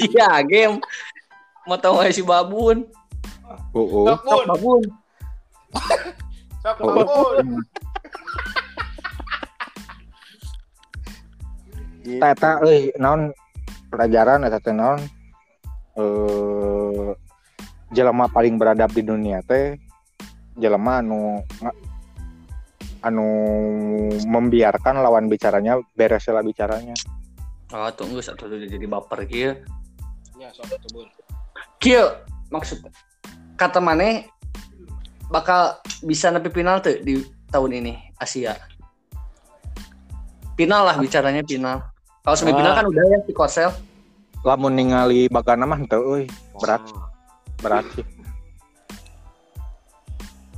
Iya game. Mau tahu nggak si babun? Heeh. Sok Sok pun, babun. pun. Tata euy naon pelajaran eta teh naon eh jelema paling beradab di dunia teh jelema anu anu membiarkan lawan bicaranya beres lah bicaranya Oh tunggu satu dulu jadi baper kia. Ya, Bun. Kia maksud kata mana bakal bisa nepi final tuh di tahun ini Asia. Final lah bicaranya final. Kalau semifinal kan udah ya si Korsel. lamun ningali bagana mah henteu euy berat berat sih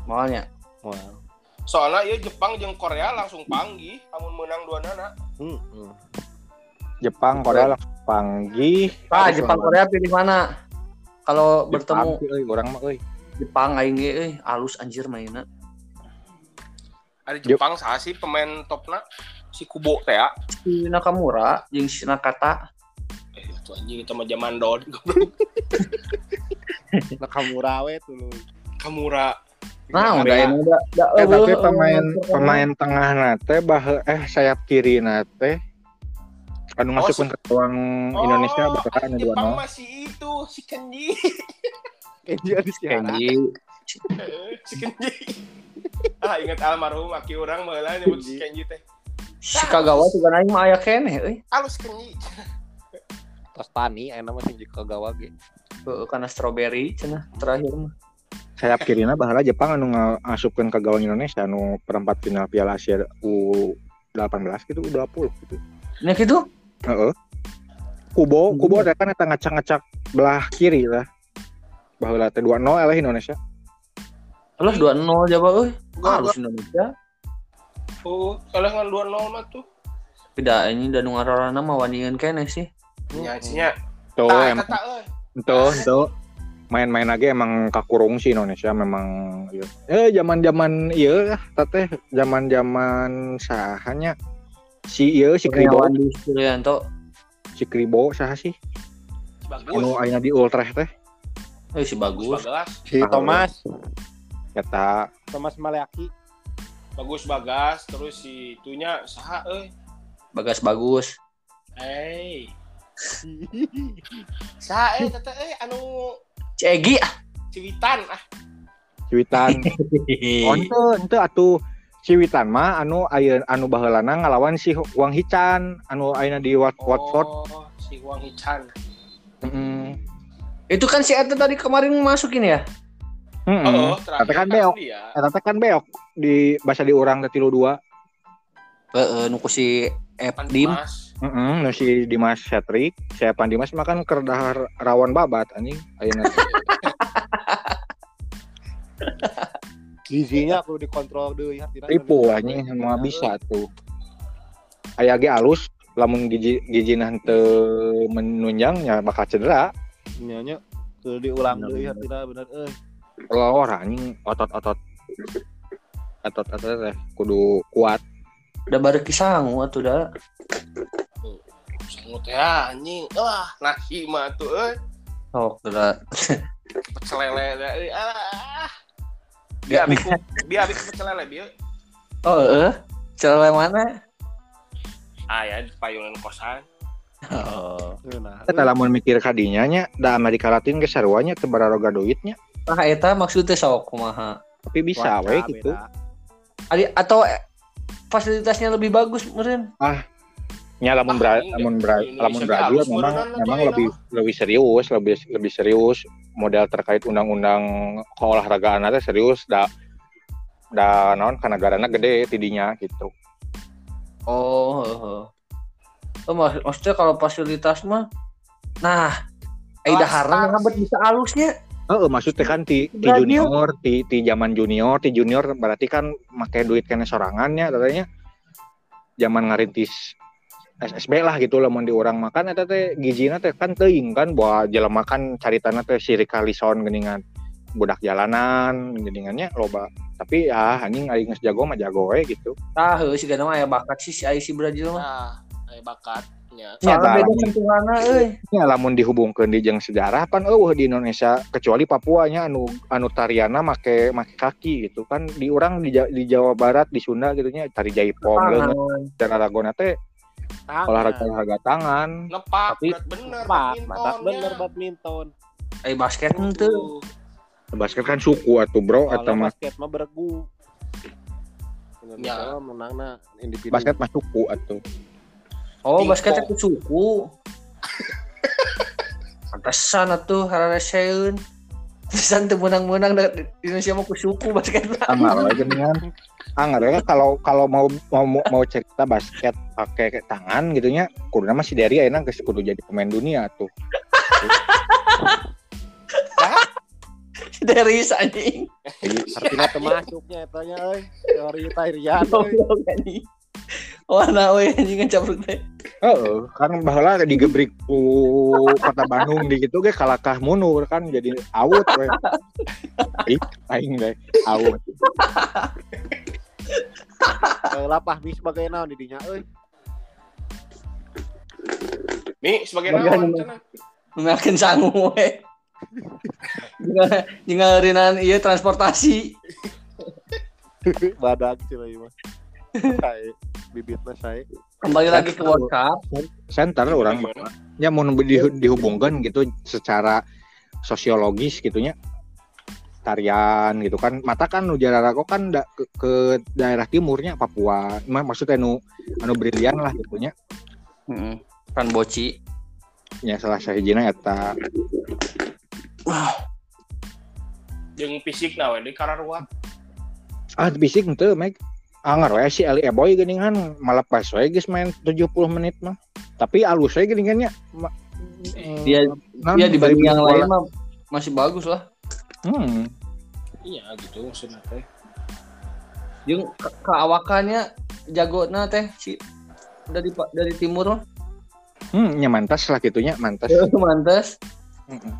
Malnya. Wow. Soalnya ya Jepang jeung Korea langsung panggih, amun menang dua nana. Hmm, hmm. Jepang Korea langsung panggih Ah Jepang Korea pilih mana? Kalau bertemu euy orang mah euy Jepang aing ge euy alus anjir mainnya. Ada Jepang saha sih pemain topna? Si Kubo teh ya. Si Nakamura jeung si Nakata. Eh, itu anjing itu mah zaman Don. Nakamura we tuh lu. Kamura. Nah, udah ini udah udah Eh, tapi pemain pemain tengah nate bahe eh sayap kiri nate anu Oh, masukkan ke ruang Indonesia Oh, bakal anu dua nol masih itu si Kenji. Kenji ada si Hana. Kenji. si Kenji. ah ingat almarhum aki orang baheula nyebut si Kenji teh. Si Kagawa juga aing mah aya keneh euy. Alus Kenji. Tostani aya nama sing Kagawa ge. Karena strawberry cenah terakhir mah. sayap kirina bahala Jepang anu ngasupkeun ke gawang Indonesia anu perempat final Piala Asia U18 gitu U20 gitu Nya gitu? heeh Kubo Kubo ada kan eta ngacak-ngacak belah kiri lah baheula teh 2-0 eleh Indonesia Alah 2-0 Jawa euy. Halus Indonesia. Oh, soalnya kan 2-0 mah tuh. Beda ini dan ngararana mah wanian keneh sih. Nya nya. tuh Tah, emang eta euy. tuh tuh main-main lagi emang kakurung sih Indonesia memang iya. eh zaman-zaman iya lah teh zaman-zaman sahanya si iya si Kribo Suryanto. si Kribo saha sih Bagus. anu aya di Ultra teh Eh si bagus. Si Thomas, kata Thomas Maleaki. Bagus Bagas terus si itunya saha euy. Bagas bagus. Eh. Saha eh tete eh anu Cegi ah. Ciwitan ah. Ciwitan oh ente ente atuh Ciwitan mah anu aya anu baheulana ngalawan si Wang Hichan anu ayeuna di Wat Watford Oh, si Wang Hichan. heeh Itu kan si Eta tadi kemarin masukin ya? Heeh Oh, terakhir kan beok. eta teh kan beok di bahasa diurang teh tilu dua Heeh, nuku si. Dimas. Heeh, nu si Dimas Setrik, saya Pan Dimas mah kan keur dahar rawan babat anjing. Ayeuna. Gizinya perlu dikontrol deui hatina. ripu anjing semua bisa tuh. Aya ge alus lamun gigi gigina teu menunjang nya bakal cedera. Nyanya kudu diulang deui hatina bener euy. Kalau orang anjing otot-otot otot-otot teh kudu kuat. Udah baru kisang atuh dah. Sangut ya anjing. Wah, nasi mah tuh euy. Oh, udah. Pecel lele euy. Ah. Biar biku, biar biku pecel lele bieu. Oh, eh. Cewek mana? Ah ya, di payungan kosan. Oh. Eta lamun mikir kadinya nya da Amerika Latin ge sarua nya teu bararoga duitnya. Nah, eta maksudnya sok kumaha. Tapi bisa we gitu. Adi atau eh, fasilitasnya lebih bagus meren. Ya lamun Ah, bra, lamun bra, lamun Brazil memang memang lebih lebih serius, lebih lebih serius model terkait undang-undang keolahragaan teh serius da da naon ka negarana gede tidinya gitu. Oh, heeh. Oh, mak- maksudnya kalau fasilitas mah nah Aida stars. ngebet bisa alusnya. Heeh, maksudnya kan ti, ti junior, ti ti zaman junior, ti junior berarti kan make duit kena sorangannya katanya. Zaman ngarintis SSB lah gitu lamun di orang makan eta teh gijina teh kan teuing kan bahwa jelema kan caritana teh si Rika Lison geuningan budak jalanan geuningannya loba. Tapi ya anjing aing geus jago mah jago we gitu. Ah, heuh si mah aya bakat sih si Aisi Brazil mah. Nah, bakatnya. Ya, Soalnya beda lamun-. Ya dihubungkeun di jeung sejarah pan eueuh di Indonesia kecuali Papua nya anu anu tariana make make kaki gitu kan di orang di, di Jawa Barat di Sunda gitu nya tari jaipong dan Aragona teh olahraga olahraga tangan Nepak, Tapi- bener badmintonnya. bener badminton. Ai basket henteu. Tuh. basket kan suku atuh bro atau basket mah beregu. Indonesia Ya. menangna individu. basket mah suku atuh Oh, Pingpong. basket itu suku. Pantesan atuh harareseun. Pisan teu menang-menang di Indonesia mah ku suku basket. anggar we geuningan anggar we kalau kalau mau mau mau cerita basket pakai tangan gitu nya kuduna mah si Dery ayeuna geus kudu jadi pemain dunia tuh Dari anjing. Artinya termasuknya etanya euy. Teori euy. Warna we anjing ngecapruk teh. Heeh, kan baheula digebrik ku kota Bandung di gitu ge kalakah mundur kan jadi awut we. Ih, aing deh awut. Lapah mi sebagai naon di dinya euy. Nih, sebagai naon ini. cenah? Makin sangu we. Jika rinan iya transportasi. Badak cila ieu mah. Sae bibitna sae. Kembali lagi ke World Cup. Center orang Gimana? ya mau di, dihubungkan gitu secara sosiologis gitunya tarian gitu kan mata kan nu jararago kan da, ke, ke daerah timurnya Papua Ma- maksudnya nu anu brilian lah gitunya Heeh. Pan boci. ya salah sahijina eta Jeung fisik na we di kararua. ah bisik henteu Meg anggar we si Ali Eboy geuningan malepas we geus main 70 menit mah tapi alus we geuningannya Ma- Dia naon, dia dibanding yang bola. lain mah masih bagus lah. hmm. Iya gitu maksudnya teh. Jeung ke- keawakannya jagona teh si dari dari timur mah. hmm nya mantas lah gitunya mantas Mantes. Mm-mm.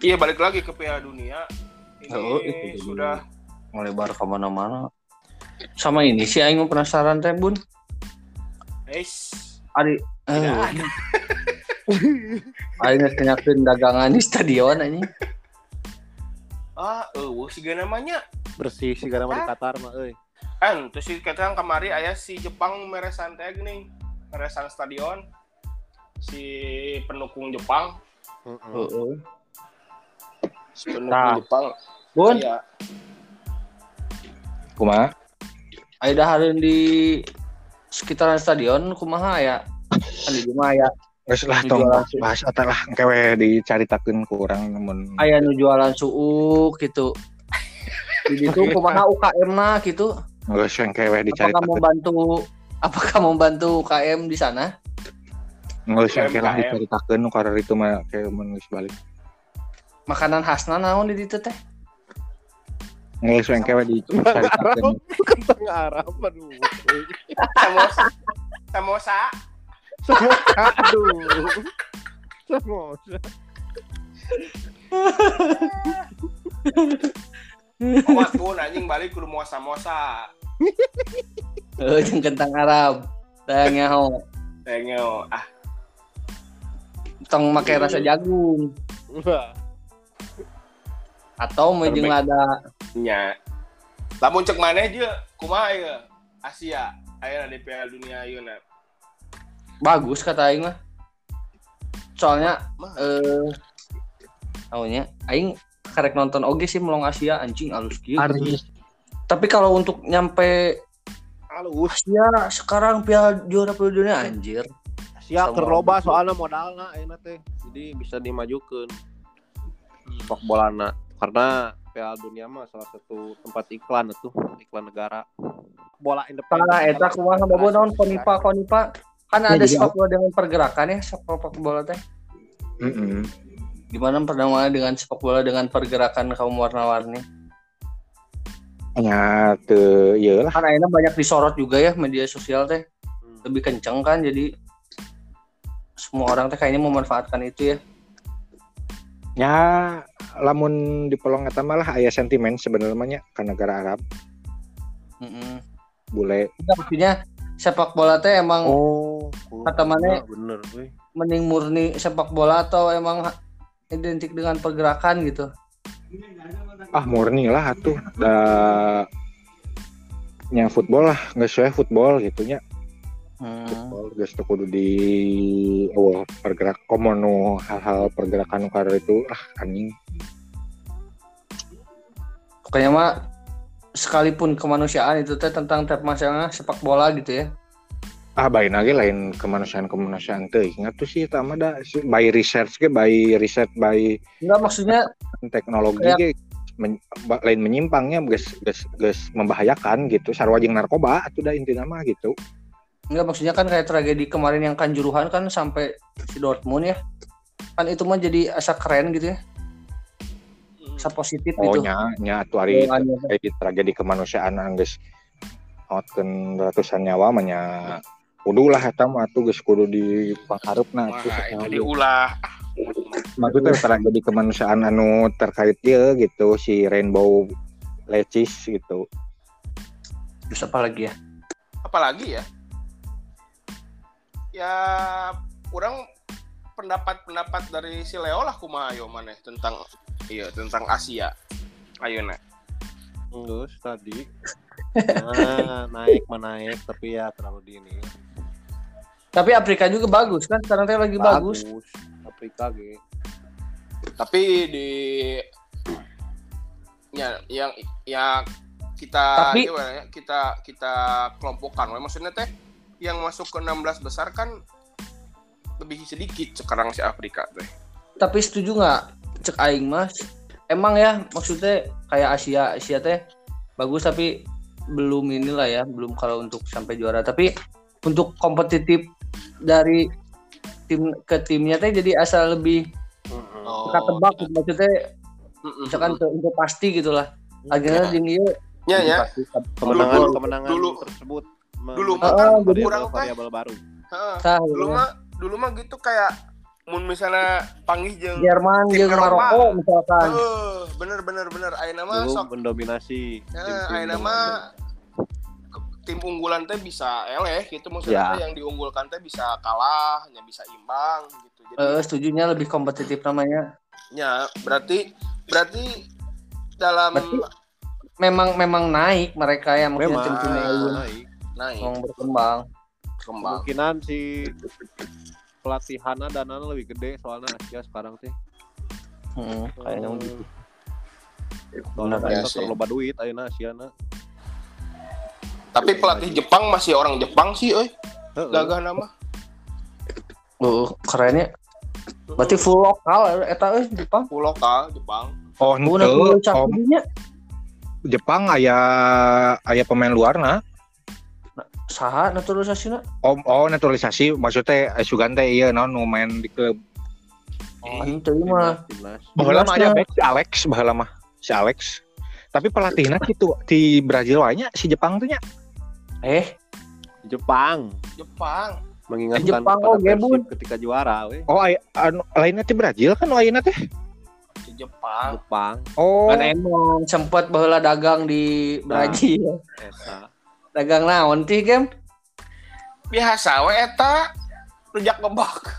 Iya balik lagi ke Piala Dunia. Ini Oh, itu sudah Melebar ke mana-mana. Sama ini sih aing penasaran teh Bun. Eish, Ari eh, aing geus kenyakeun dagangan di stadion anjing. Ah, eueuh siga namanya. Bersih sih gara mah di Qatar mah euy. Kan terus si kita kamari aya si Jepang meresan teh geuning. Meresan stadion. Si pendukung Jepang, Heeh. Heeh. si pendukung Nah. Jepang. Bun, Iya. Kumaha aya dahareun di sekitaran stadion kumaha ya? Kan di rumah aya Geus lah tong bahas eta lah engke we dicaritakeun ku urang namun aya nu jualan suuk gitu. Di situ kumaha UKM-na gitu. geus engke we Apakah dicaritakeun membantu apakah membantu UKM di sana? geus lah dicaritakeun nu itu mah kayak mun geus balik Makanan khasna naon di ditu teh? Geus engke we dicaritakeun Kentang Arab aduh. Samosa. Samosa. Samosa aduh. Samosa. Awas tuh anjing balik kudu mau samosa. Eh jeung kentang Arab. Teh ngeho. Tengok ah Tong make rasa jagung Wah. Atau mau jeung lada nya. Lamun cek maneh je kumaha ya? Asia. Aya di Piala Dunia ayeuna. bagus kata aing mah. Soalnya eh tahunya aing karek nonton oge sih melong Asia anjing alus. Aris Tapi kalau untuk nyampe Halus. Asia sekarang Piala Juara Piala Dunia anjir. Asia Sama- keur loba soalnya modalna ayeuna teh. Jadi bisa dimajukeun sepak bolana karena Piala Dunia mah salah satu tempat iklan itu, iklan negara. Bola independen. Nah, eta kumaha babu naon konipa konipa kan Ya, ada sepak bola dengan pergerakan ya sepak bola teh. Mm-mm. Gimana pertama dengan sepak bola dengan pergerakan kaum warna-warni? Ya, teu ieu lah. Kan akhirnya banyak disorot juga ya media sosial teh. Hmm. Lebih kenceng kan jadi semua orang teh kayaknya memanfaatkan itu ya. Ya, lamun di pelong eta mah lah aya sentimen sebenarnya ka negara Arab. Mm Bule maksudnya sepak bola teh emang Oh, Kata mana? bener, weh. mending murni sepak bola atau emang identik dengan pergerakan gitu. ah murni lah atuh da nya football lah nggak sesuai football gitu nya Hmm. teu kudu di awal pergerak komo nu hal-hal pergerakan kader itu ah anjing. Pokoknya mah sekalipun kemanusiaan itu teh tentang tiap masalah sepak bola gitu ya. ah baik lagi lain kemanusiaan kemanusiaan tuh ingat tuh sih tama da si- by research ke by riset by Enggak maksudnya teknologi Kayak- ge men- lain menyimpangnya geus geus geus membahayakan gitu. Sarua jeung narkoba atuh da intina mah gitu enggak maksudnya kan kayak tragedi kemarin yang Kanjuruhan kan sampai si Dortmund ya. Kan itu mah jadi asa keren gitu ya. Asa positif oh gitu. nya nya atuh ari Hubungannya. kayak tragedi kemanusiaan angges hotkeun ratusan nyawa mah nya kudu lah eta mah atuh geus kudu di pangharepna Wah, atuh itu diulah. maksudnya tragedi kemanusiaan anu terkait dia gitu si Rainbow Lecis gitu Terus apa lagi ya? Apalagi ya? Ya, kurang pendapat-pendapat dari si Leo lah kumaha ayo maneh tentang iya tentang Asia. Ayo nek. Terus tadi nah, naik menaik tapi ya terlalu dini. Tapi Afrika juga bagus kan sekarang teh lagi bagus. Afrika gitu. Tapi di ya yang ya kita Tapi- gimana ya? Kita kita kelompokkan. we. Maksudnya teh yang masuk ke 16 besar kan lebih sedikit sekarang si Afrika teh. Tapi setuju nggak cek aing mas? Emang ya maksudnya kayak Asia Asia teh bagus tapi belum inilah ya belum kalau untuk sampai juara tapi untuk kompetitif dari tim ke timnya teh jadi asal lebih Oh, kita tebak gitu. maksudnya misalkan ke, untuk pasti gitulah akhirnya Ya. ieu Ya ya. Kemenangan Dulu- kemenangan dulu- tersebut dulu mah kan variabel- kurang variabel baru. Heeh. Dulu mah dulu mah gitu kayak mun misalnya panggih jeung Jerman Tim jeung. Maroko misalkan Heeh, bener bener bener ayeuna mah sok mendominasi. Tim-tim ayeuna mah tim unggulan teh bisa eleh gitu maksudnya Ya. yang diunggulkan teh bisa kalah, hanya bisa imbang gitu. Jadi eh setujunya lebih kompetitif namanya ya berarti berarti dalam Berarti memang memang naik mereka ya tim-timnya Ah. ieu naik. Naik memang berkembang kembang. Kemungkinan si pelatihannya dana lebih gede soalnya Asia sekarang teh. hmm, kayaknya gitu. Soalnya ya sih. duit ayeuna Asia na. Tapi pelatih Jepang masih orang Jepang sih euy. Heeh. Gagah nama. Oh, kerennya. Berarti full lokal eta euy Jepang. Full lokal Jepang. oh cakunya. Jepang aya aya pemain luar na Saha naturalisasina? om oh naturalisasi maksudnya eh, sugan teh ieu naon nu main di klub Oh, itu mah. Baheula mah back si Alex baheula mah si Alex tapi pelatihnya gitu di Brazil wae nya si Jepang tuh nya Eh, Jepang Jepang. mengingatkan Jepang, kepada oh, Gebun. Persib ketika juara we. oh anu lainnya ti Brazil kan ayeuna teh Di Jepang. Jepang oh kan emang sempat baheula dagang di Brazil. Esa. Dagang naon tih, Gem? Biasa we eta rujak gebak.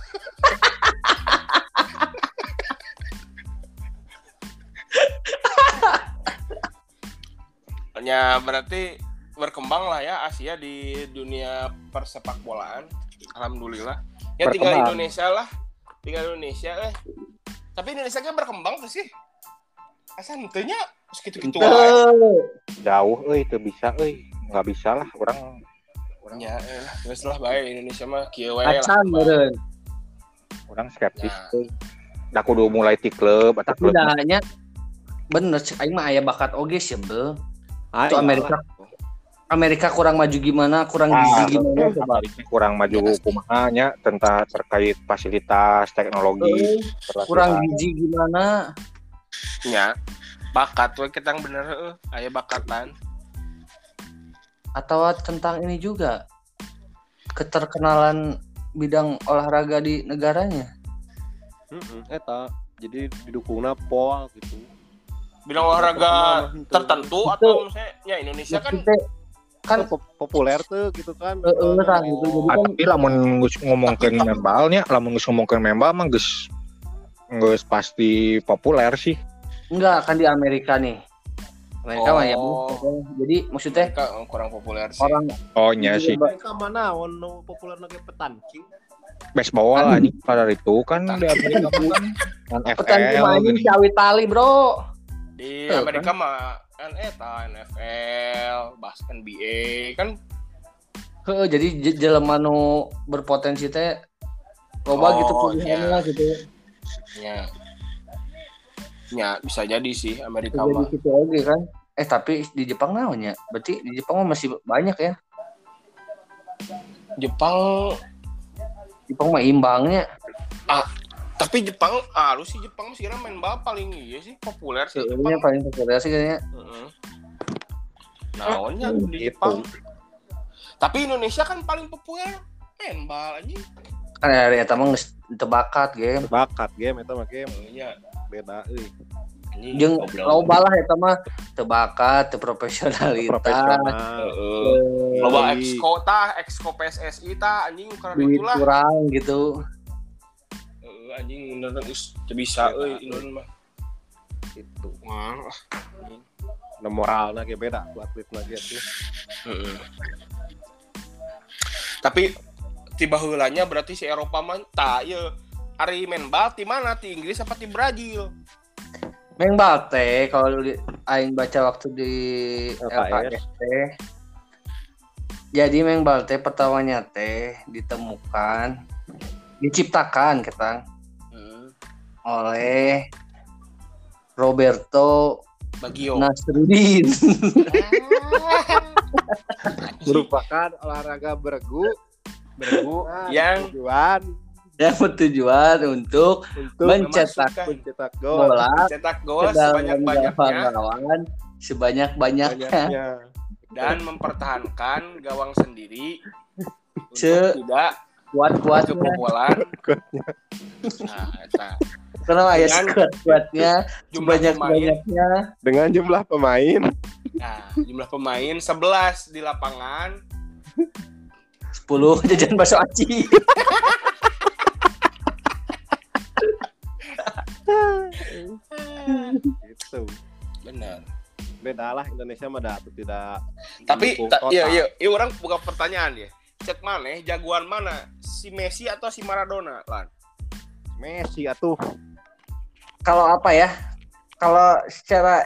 Ya berarti berkembang lah ya Asia di dunia persepak bolaan. Alhamdulillah. Ya tinggal Berkembang. Indonesia lah. Tinggal Indonesia eh. Tapi Indonesia kan berkembang tuh sih. Asa henteunya segitu-gitu wae. Tuh. jauh euy teu bisa euy nggak bisa lah orang Ya, eh, geus lah bae Indonesia mah kieu lah. Acan meureun. orang skeptis Nah. tuh dah kudu mulai ti klub atau Tapi klub dahanya bener cek aing mah aya bakat oge sih bel. Ah, Itu Amerika. Amerika kurang maju gimana, kurang Ah, gizi gimana coba. Amerika kurang maju kumanya tentang terkait fasilitas teknologi perlatihan. kurang gizi gimana? Ya. Bakat we kita bener heeh, aya bakatan. Atau tentang ini juga keterkenalan bidang olahraga di negaranya. Heeh, eta. Jadi didukungna pol gitu. Bidang olahraga Terkenal, tertentu atau misalnya ya Indonesia kan kan pop- populer tuh gitu kan. eh, eh, tah, gitu. Jadi Ah, kan tapi lamun geus ngomongkeun membalnya lamun geus ngomongkeun membal mah geus geus pasti populer sih enggak kan di Amerika nih. Amerika mah ya. Oh. Bu. Jadi maksudnya mereka kurang populer sih. orang oh nya sih Mereka mana ono populer lagi petancing. baseball anjing pada itu kan di Amerika kan kan main gini. si awit tali, Bro. Di Eh, Amerika mah kan eta NFL, basket NBA kan Heeh, jadi jelema nu berpotensi teh loba Oh, gitu pilihannya iya. gitu. ya ya bisa jadi sih Amerika Jadi mah. gitu oke kan. Eh tapi di Jepang naonnya? Berarti di Jepang mah masih banyak ya. Jepang Jepang mah imbangnya. tapi Jepang ah lu sih Jepang sih main bal paling iya sih populer sih Sebenarnya Jepang. paling populer sih kayaknya. Heeh. Naonnya di Gitu. Jepang. Tapi Indonesia kan paling populer main bal aja. Kan dari eta mah geus teu bakat game. Bakat game eta mah game Iya. Beda euy. Anjing, Jeung loba lah eta mah teu bakat, teu profesionalitas. Profesional. Heeh. eh, Loba exco tah, exco PSSI tah anjing karena duit itulah. kurang gitu. Heeh, anjing beneran geus teu bisa euy Indonesia mah. Itu. Wah. Nah, moralna ge beda ku atletna ge tuh. Heeh. Tapi tiba heulanya berarti si Eropa mah tah ieu Ari main bal ti mana? Ti Inggris apa ti Brazil? Meng bal teh kalau di- aing baca waktu di LKS. Teh. Jadi meng bal teh pertamanya teh ditemukan diciptakan ketang Hmm. oleh Roberto Bagio. Nasruddin. Merupakan olahraga bergu Bergu yang tujuan yang bertujuan untuk untuk mencetak mencetak gol bola cetak gol sebanyak-banyaknya lawan sebanyak-banyaknya. banyaknya. dan mempertahankan gawang sendiri Ce- untuk tidak Kuat-kuatnya. kebobolan. Nah. Kenapa ya Dengan kuat-kuatnya sebanyak-banyaknya dengan jumlah pemain nah, jumlah pemain 11 di lapangan 10 jajan bakso aci. gitu. Benar. Beda lah Indonesia mah dah tuh tidak tapi ta- iya iya. Iya orang buka pertanyaan ya. Cek mana jagoan mana? Si Messi atau si Maradona lan? Messi atuh. Kalau apa ya? Kalau secara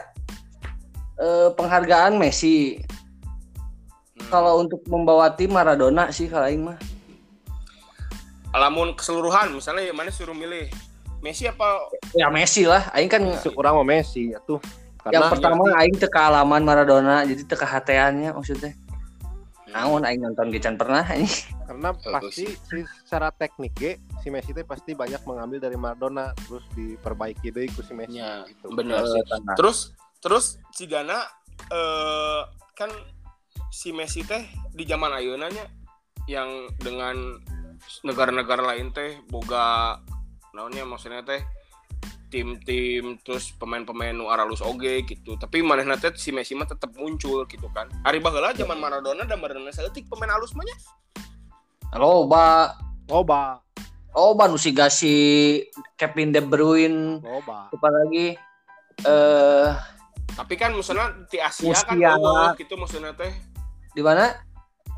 eh, penghargaan Messi, Hmm. kalau untuk membawa tim Maradona sih kalau aing mah. lamun keseluruhan misalnya mana suruh milih Messi apa Ya Messi lah, aing kan kurang sama Messi atuh yang karena pertama aing teka alaman Maradona, jadi teka hateannya maksudnya. Namun aing nonton Gican pernah ini. karena Oh, pasti si, secara teknik ge si Messi teh pasti banyak mengambil dari Maradona terus diperbaiki deui ku si Messi Ya, gitu. bener sih. Terus terus si Gana eh kan si Messi teh di zaman ayeuna nya yang dengan negara-negara lain teh boga naonnya maksudnya teh tim-tim terus pemain-pemain nu aralus oge gitu. Tapi manehna teh si Messi mah tetap muncul gitu kan. Ari baheula zaman Maradona dan Maradona saeutik pemain alus mah nya. Loba, loba loba nu siga si Kevin De Bruyne, loba apa lagi eh Tapi kan maksudnya di Asia kan eueuh gitu maksudnya teh di mana?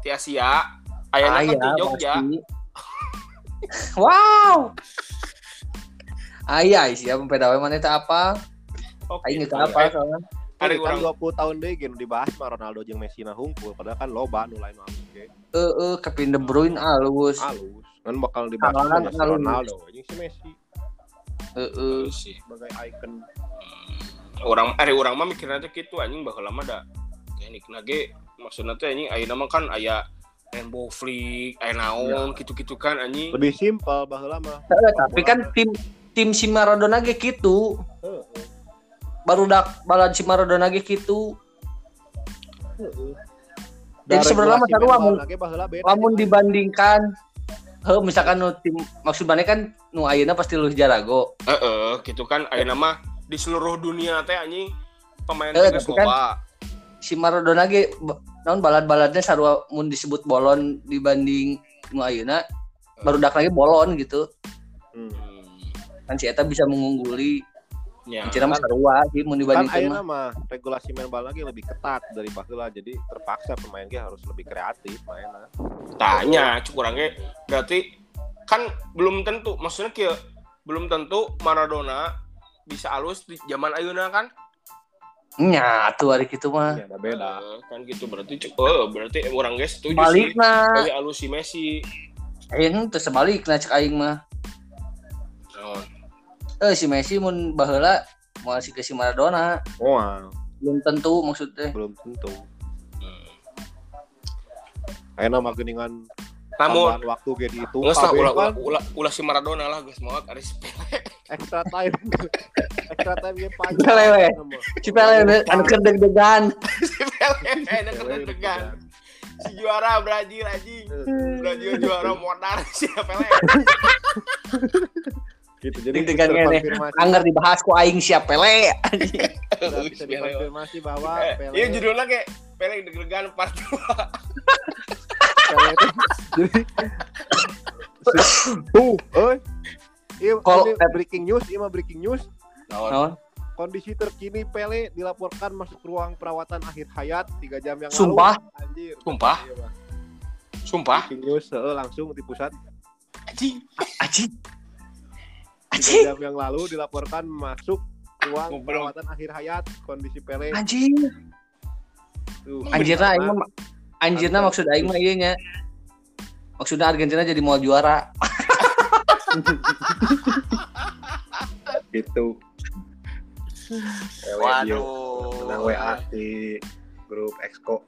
di Asia ayana kan di Jogja. wow. Ayah sih ya pempedawe mana itu apa? Oke, Aing iya. apa soalnya? Ada Ini kan orang 20 tahun deh gitu dibahas mah Ronaldo jeung Messi na hungkul padahal kan loba nu lain ge. Eh eh Kevin De Bruyne alus. Alus. Kan bakal dibahas Haaland sama si. Ronaldo jeung si Messi Eh eh sih. sebagai icon. orang ada orang mah mikirnya teh gitu anjing bakal lama dah teknik nage maksudnya teh anjing aya nama kan aya rainbow flick aya naon gitu-gitu kan anjing Lebih simpel baheula mah. Tapi kan tim tim si Maradona ge gitu. Heeh. Baru dak balad si Maradona ge gitu. Heeh. Jadi sebenarnya mah beda. lamun jeung dibandingkan he misalkan nu tim maksud mana kan nu ayeuna pasti lu jarago. Heeh, gitu kan aya nama di seluruh dunia teh anjing pemain Eh, geus kan-. Si Maradona ge naon balad-baladnya sarua mun disebut bolon dibanding nu ayeuna baru dak lagi bolon gitu. Hmm. Kan si eta bisa mengungguli. ya. Cina mah sarua sih mun Kan dibandingkan ayeuna mah. regulasi main bola lagi lebih ketat dari baheula jadi terpaksa pemain ge harus lebih kreatif mainnya. Tanya cuk urang ge berarti kan belum tentu maksudnya kieu belum tentu Maradona bisa alus di zaman ayeuna kan Nya tuh hari kitu mah. Ya, ada beda. Kan gitu berarti eh, berarti orang guys setuju sih Balikna. kayak alus si Messi Ayeuna teu sebalikna cek aing mah. Naon? Eh si Messi mun baheula mau si ke si Maradona Wow, belum tentu maksudnya. belum tentu. Hmm. Ayeuna mah geuningan namun tambahan waktu ge dihitung lah, ulah, kan ulah, ulah, ulah si Maradona lah, guys. Mau ada si extra time. extra time ge panjang. Pele, we. Sama. Si Pele anu keur deg-degan. Pele. Ada Pele deg-degan. Si juara Brazil anjing. Brazil juara modal si Pele. Gitu. Jadi ngene. terkonfirmasi, Angger dibahas ku aing siap Pele. bisa dikonfirmasi bahwa Eh, Pele Iya judulnya kayak Pele deg-degan part 2. Pele itu jadi tuh, oi. Iya, breaking news, iya mah breaking news. Naon? Kondisi terkini Pele dilaporkan masuk ruang perawatan akhir hayat 3 jam yang Sumpah? lalu. Anjir. Sumpah? Iya, Bang. Sumpah. Breaking news langsung di pusat Anjing. Anjing. 3 Anjing. jam yang lalu dilaporkan masuk ruang Ngobrol. perawatan akhir hayat kondisi Pele. Anjing. Tuh, Anjirna aing mah anjirna maksud aing mah ieu nya. Maksudnya Argentina jadi mau juara. gitu. Pele dia menang WA di grup Exco.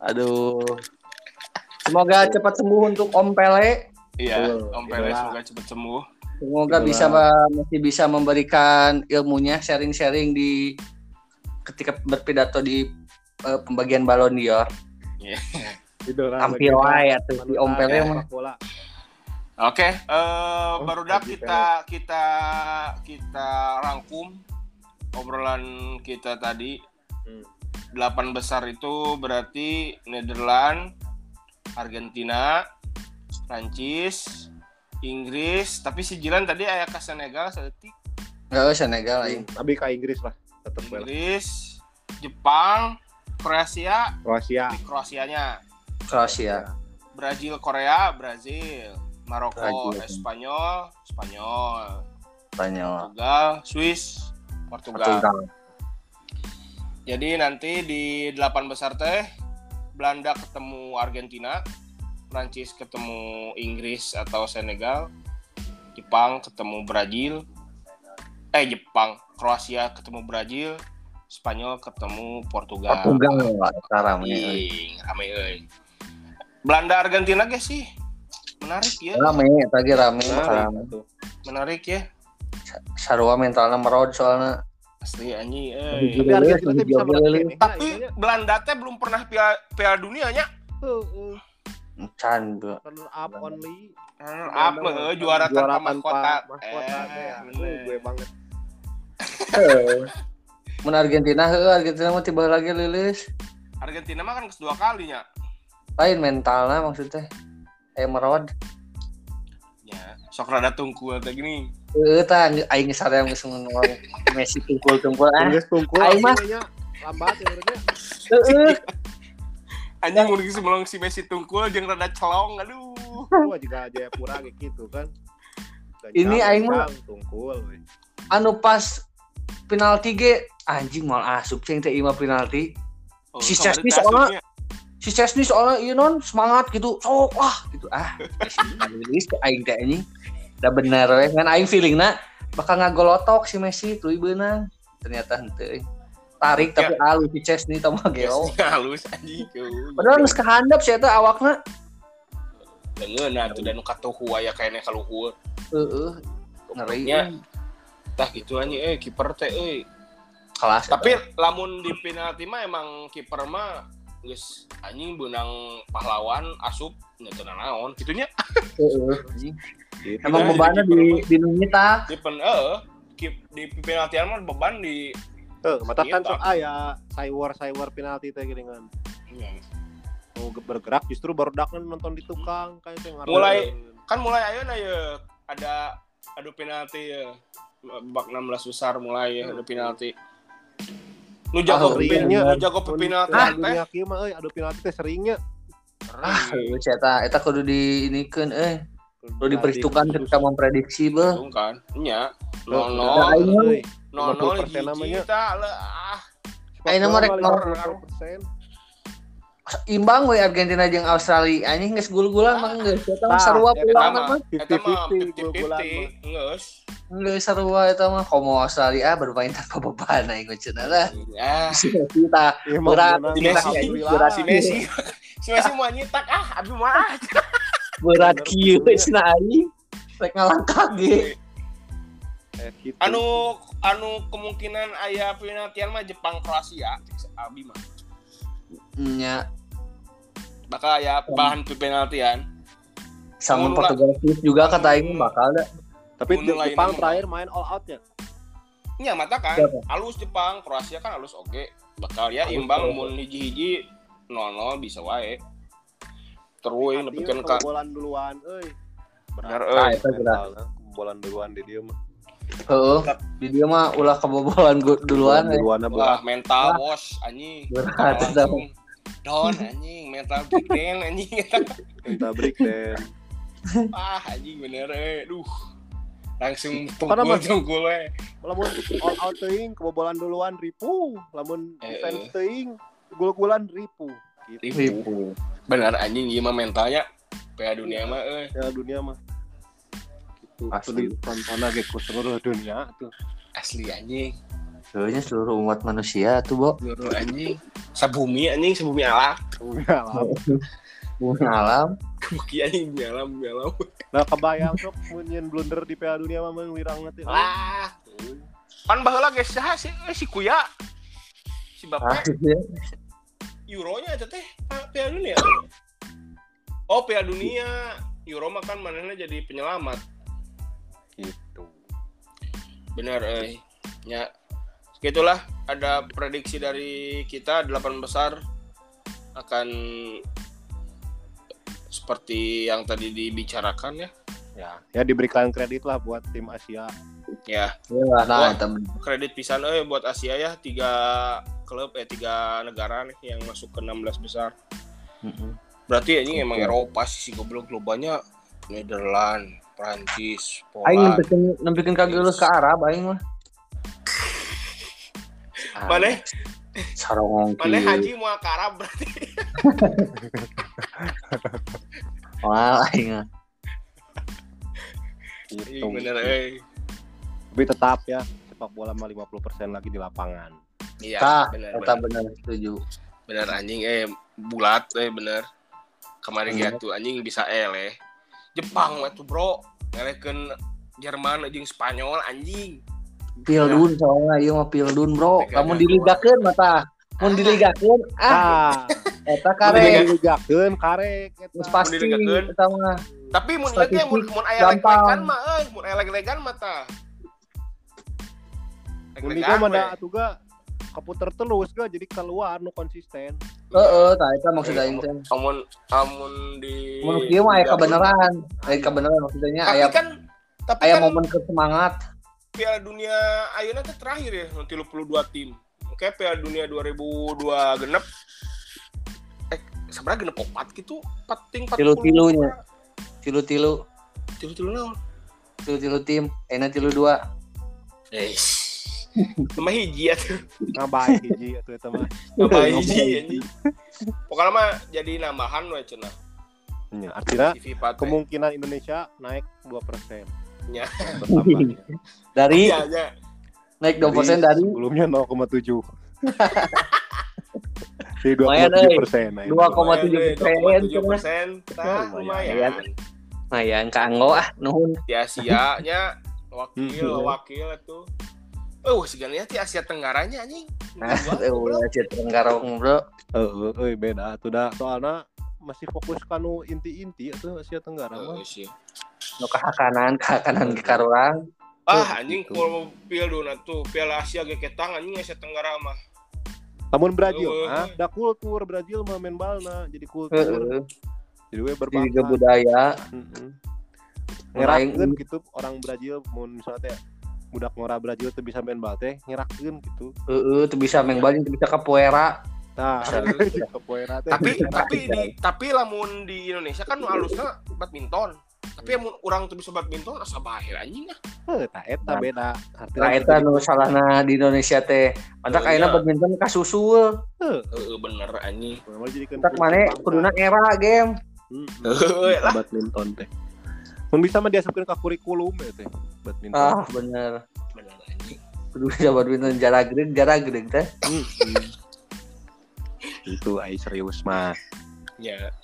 Aduh. Semoga cepat sembuh untuk Om Pele. Iya. Om Pele semoga cepet sembuh. Semoga Idola. bisa masih bisa memberikan ilmunya sharing-sharing di ketika berpidato di eh, pembagian Ballon d'Or. Idola Tampil wae atuh si Om Pele mah. bola. Oke, eh baru dah lagi kita kita kita rangkum obrolan kita tadi. Hmm. Delapan besar itu berarti Nederland, Argentina, Prancis, Inggris, tapi si Jilan tadi aya ke Senegal sedetik. Enggak Senegal aing. Tapi ke Inggris lah, tetap. Inggris, Jepang, Kroasia, Kroasia. di Kroasianya, Kroasia. Brazil, Korea, Brazil, Maroko, Brazil. Spanyol, Spanyol, Spanyol. Portugal, Swiss, Portugal. Portugal. Jadi nanti di delapan besar teh Belanda ketemu Argentina, Prancis ketemu Inggris atau Senegal, Jepang ketemu Brazil, eh Jepang, Kroasia ketemu Brazil, Spanyol ketemu Portugal. Portugal lah sekarang ini. Ing, rame euy. Belanda Argentina guys sih menarik ya, Rame, tadi rame, Menarik, rame. menarik ya. Sarua mentalnya merod soalnya. Asli anjing euy. Tapi Argentina bisa Belanda teh belum pernah piala, piala dunia nya. Can, bro. runner up only Runner up mah euy, juara, tanpa mahkota. mahkota Eh, teh. Aduh, bener. gue banget Mun Argentina heuh, Argentina mah tiba lagi lilis. Argentina mah kan kedua kalinya. Lain mentalnya maksudnya. Eh merod. Ya, sok rada tungkul teh gini. Heeh tah aing sareng geus ngomong Messi tungkul-tungkul ah. Inggris tungkul Aing mah- lambat ya Heeh. Anjing mun geus melong si Messi tungkul jeung rada celong aduh. Wah juga Jayapura kayak gitu kan. Ini Gancang, aing tungkul we. Anu pas penalti ge anjing mal asup ceng teh ima penalti. Oh, Si Chesney soalnya- si Chesney soalnya iya non semangat gitu sok lah gitu. Ah Inggris aing teh anjing. Udah bener we. Kan aing feeling bakal ngagolotok si Messi tuh beunang. Ternyata henteu tarik tapi alus si Chesney tama geo Chesney halus anjing. Padahal geus kehandap sih eta awakna Leungeun nah tuh dan katuhu aya kayaknya kaluhur. heeh ngeri Nya. Tah gitu anjing eh kiper teh euy. kelas Tapi lamun di penalti mah emang kiper mah geus anjing benang pahlawan asup nya teu naon anjing. Gitu. emang bebannya kiper di di nungita Di pen eh di penaltian mah beban di Tuh, mata kan Iya, sok aya cyber cyber penalti teh geuningan. Iya. Mau ge- bergerak justru baru dak nonton di tukang kayak teh. Mulai- kan mulai ayeuna ya ada adu penalti ya babak 16 besar mulai ya adu penalti nu jago Ah, pin- iya. nu jago penalti Ah, teh. Dunia kieu mah euy adu penalti teh seringnya. ah eta eta kudu di inikeun eh kudu diperhitungkan ketika memprediksi beuh. Untung kan nya nol udah nol nol nol 50% namanya. ah mah rek nol. 50%. imbang we Argentina jeung Australia. Anjing geus gul-gulan mah geus. Eta mah Tah, sarua pulang mah. mah. eta mah 50-50 fifty gol-golan fifty ngeus geus sarua eta mah. Komo Australia bermain tanpa beban aing cenah lah kita Iya, mah Berat, Messi, berat. si Messi si Messi mau nyetak ah abi mah. Berat kieu cenah aing. Rek ngalangkah ge. Eh, gitu. anu anu kemungkinan aya penaltian mah Jepang Kroasia abi mah nya bakal aya bahan penaltian sama Portugal juga kata aing mah bakal da Tapi Mun lain Jepang terakhir main all out ya. nya mata kan Siapa? halus Jepang Kroasia kan halus oke bakal ya Halus, imbang mun hiji-hiji 0-0 bisa wae terus mah ka kebobolan duluan euy. Berat. euy. Ah, Kebobolan duluan di dia mah. Heeh. Di dia mah ulah kebobolan gu- duluan eh. duluan Wah, berat. mental bos anjing. Berat, langsung down anjing. Mental breakdown anjing. Minta break dan ah anjing bener eh. Duh. Langsung Karena tunggu mah- tunggu we lamun all out teuing kebobolan duluan ripu, lamun Eh, defense eh. teuing gol-golan ripu. Gitu. Ribu. bener anjing ieu mah mentalnya Piala dunia mah eh. Ya dunia mah. Pasti. Itu ditonton lagi ku seluruh dunia tuh. asli anjing Sebenarnya seluruh umat manusia tuh, Bo. seluruh anjing sabumi anjing sabumi alam Dunia lah. Bumi alam. Buki anjing bumi alam bumi alam Nah kebayang sok mun nyeun blunder di Piala Dunia mah mah wirang teh. ah pan baheula geus saha si si kuya si Ah, bapak iya. euronya itu teh ah, Piala dunia oh Piala dunia Euro mah kan manehna jadi penyelamat. Bener eh ya gitulah ada prediksi dari kita delapan besar akan seperti yang tadi dibicarakan ya Ya, ya diberikan kredit lah buat tim Asia. ya lah, nah, bener. kredit pisan eh buat Asia ya tiga klub eh tiga negara nih yang masuk ke 16 besar Mm-mm. berarti ini emang. Eropa sih si goblok globanya Netherlands Prancis Aing Poland nempikeun nempikeun ka geuleuh ka Arab aing mah. Ah, mana sarong mana haji mau ke Arab berarti Wah, aing mah. Iya, Gitu. bener eh Tapi tetap ya sepak bola mah 50% lagi di lapangan. iya Tah, bener eta bener. bener setuju. bener anjing eh bulat eh bener kemarin Bener. gitu anjing bisa ele Jepang weh tuh bro ngelekeun Jerman anjing Spanyol anjing. Pildun soalnya ieu mah pildun, Bro. Dua. diligakeun mata. Mun diligakeun ah. Ah, eta karek. diligakeun karek eta. pasti eta mah. tapi mun ieu teh mun mun aya leg-legan mah euy. Mun aya leg-legan mah tah. Mun Leg-legan mah kaputer terus ga jadi keluar nu konsisten. Heeh, tah eta maksud aing teh. amun amun di Mun kieu mah aya kebenaran. Aya kebenaran maksudnya tapi aya kan tapi aya kan momen kesemangat. Piala Dunia ayeuna teh terakhir ya nanti 32 tim. Oke, Piala Dunia 2002 genep eh sebenarnya genep opat gitu, 4 ting 40. Tilu-tilunya. Tilu-tilu, Tilu-tilu naon? tilu-tilu tim, enak tilu dua. Eh, Nama hiji ya tuh. ngabai hiji atuh eta mah Nama hiji. Pokoknya mah jadi nambahan we cenah. Nya, artinya kemungkinan Indonesia naik 2% Nya. bertambahnya. Dari Iya, nya. naik 2% dari sebelumnya 0,7 Jadi Lumayan, 2,7 persen. nah, ini. 2,7 2,7 persen. persen. Tah, Lumayan. lumayan. Lumayan kanggo ah nuhun. Di Asia nya wakil Hmm. wakil itu. Oh, sebenarnya di Asia Tenggaranya anjing. Eh, udah Asia Tenggara bro. Heeh, euy beda tuh dah. Soalnya masih fokus kanu inti-inti atau Asia Tenggara mah. Heeh, sih. Nu kahakanan kahakanan ke karurang. Ah, anjing gitu. kalau piala tuh Piala Asia ge ketang anjing Asia Tenggara mah. Namun Brazil, Eueuh. ah, da kultur Brazil mah main balna jadi kultur. Jadi we Jadi berbangsa. budaya. Heeh. Gitu orang Brazil mun misalnya teh budak ngora Brazil tuh bisa main bal teh ngerakeun gitu. Heeh, tuh bisa main bal tuh bisa capoeira. Nah, Bisa. capoeira teh. Tapi tapi di tapi lamun di Indonesia kan nu alusna badminton. Tapi yang orang tuh bisa badminton asa bahir anjing ah. Heuh, tah eta beda. Artinya Nah, eta nu salahna di Indonesia teh. Mantap Oh, ayeuna iya. badminton kasusul. Heeh bener anjing. Mau jadikeun Tak mana kuduna era game. Heeh badminton teh. Mun bisa mah diasupkeun ka kurikulum ya teh. Badminton. Ah, bener. Bener anjing. Kudu bisa badminton jarak gede, jarak gede teh. Hmm. Itu ai serius mah. Ya.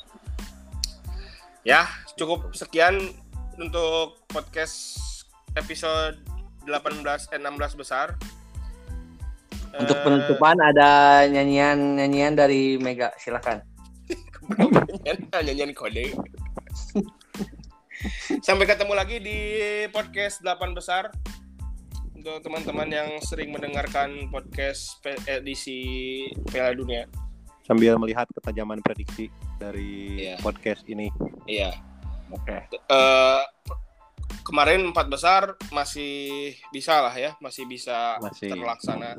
Ya, cukup sekian untuk podcast episode 18 eh, 16 besar. Untuk Eh, penutupan ada nyanyian-nyanyian dari Mega, silakan. nyanyian, nyanyian kode. Sampai ketemu lagi di podcast 8 besar. Untuk teman-teman yang sering mendengarkan podcast edisi Piala Dunia. Sambil melihat ketajaman prediksi dari Iya. podcast ini. Iya. Oke. Eh, kemarin empat besar masih bisa lah ya, masih bisa Masih. terlaksana.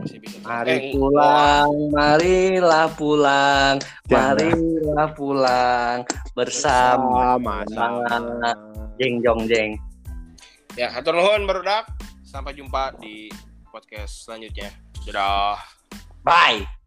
Masih bisa. Mari Eh, pulang, marilah pulang, Jangan. marilah pulang bersama. sama. Jeng jong jeng. Ya, hatur nuhun barudak. Sampai jumpa di podcast selanjutnya. Dadah. Bye.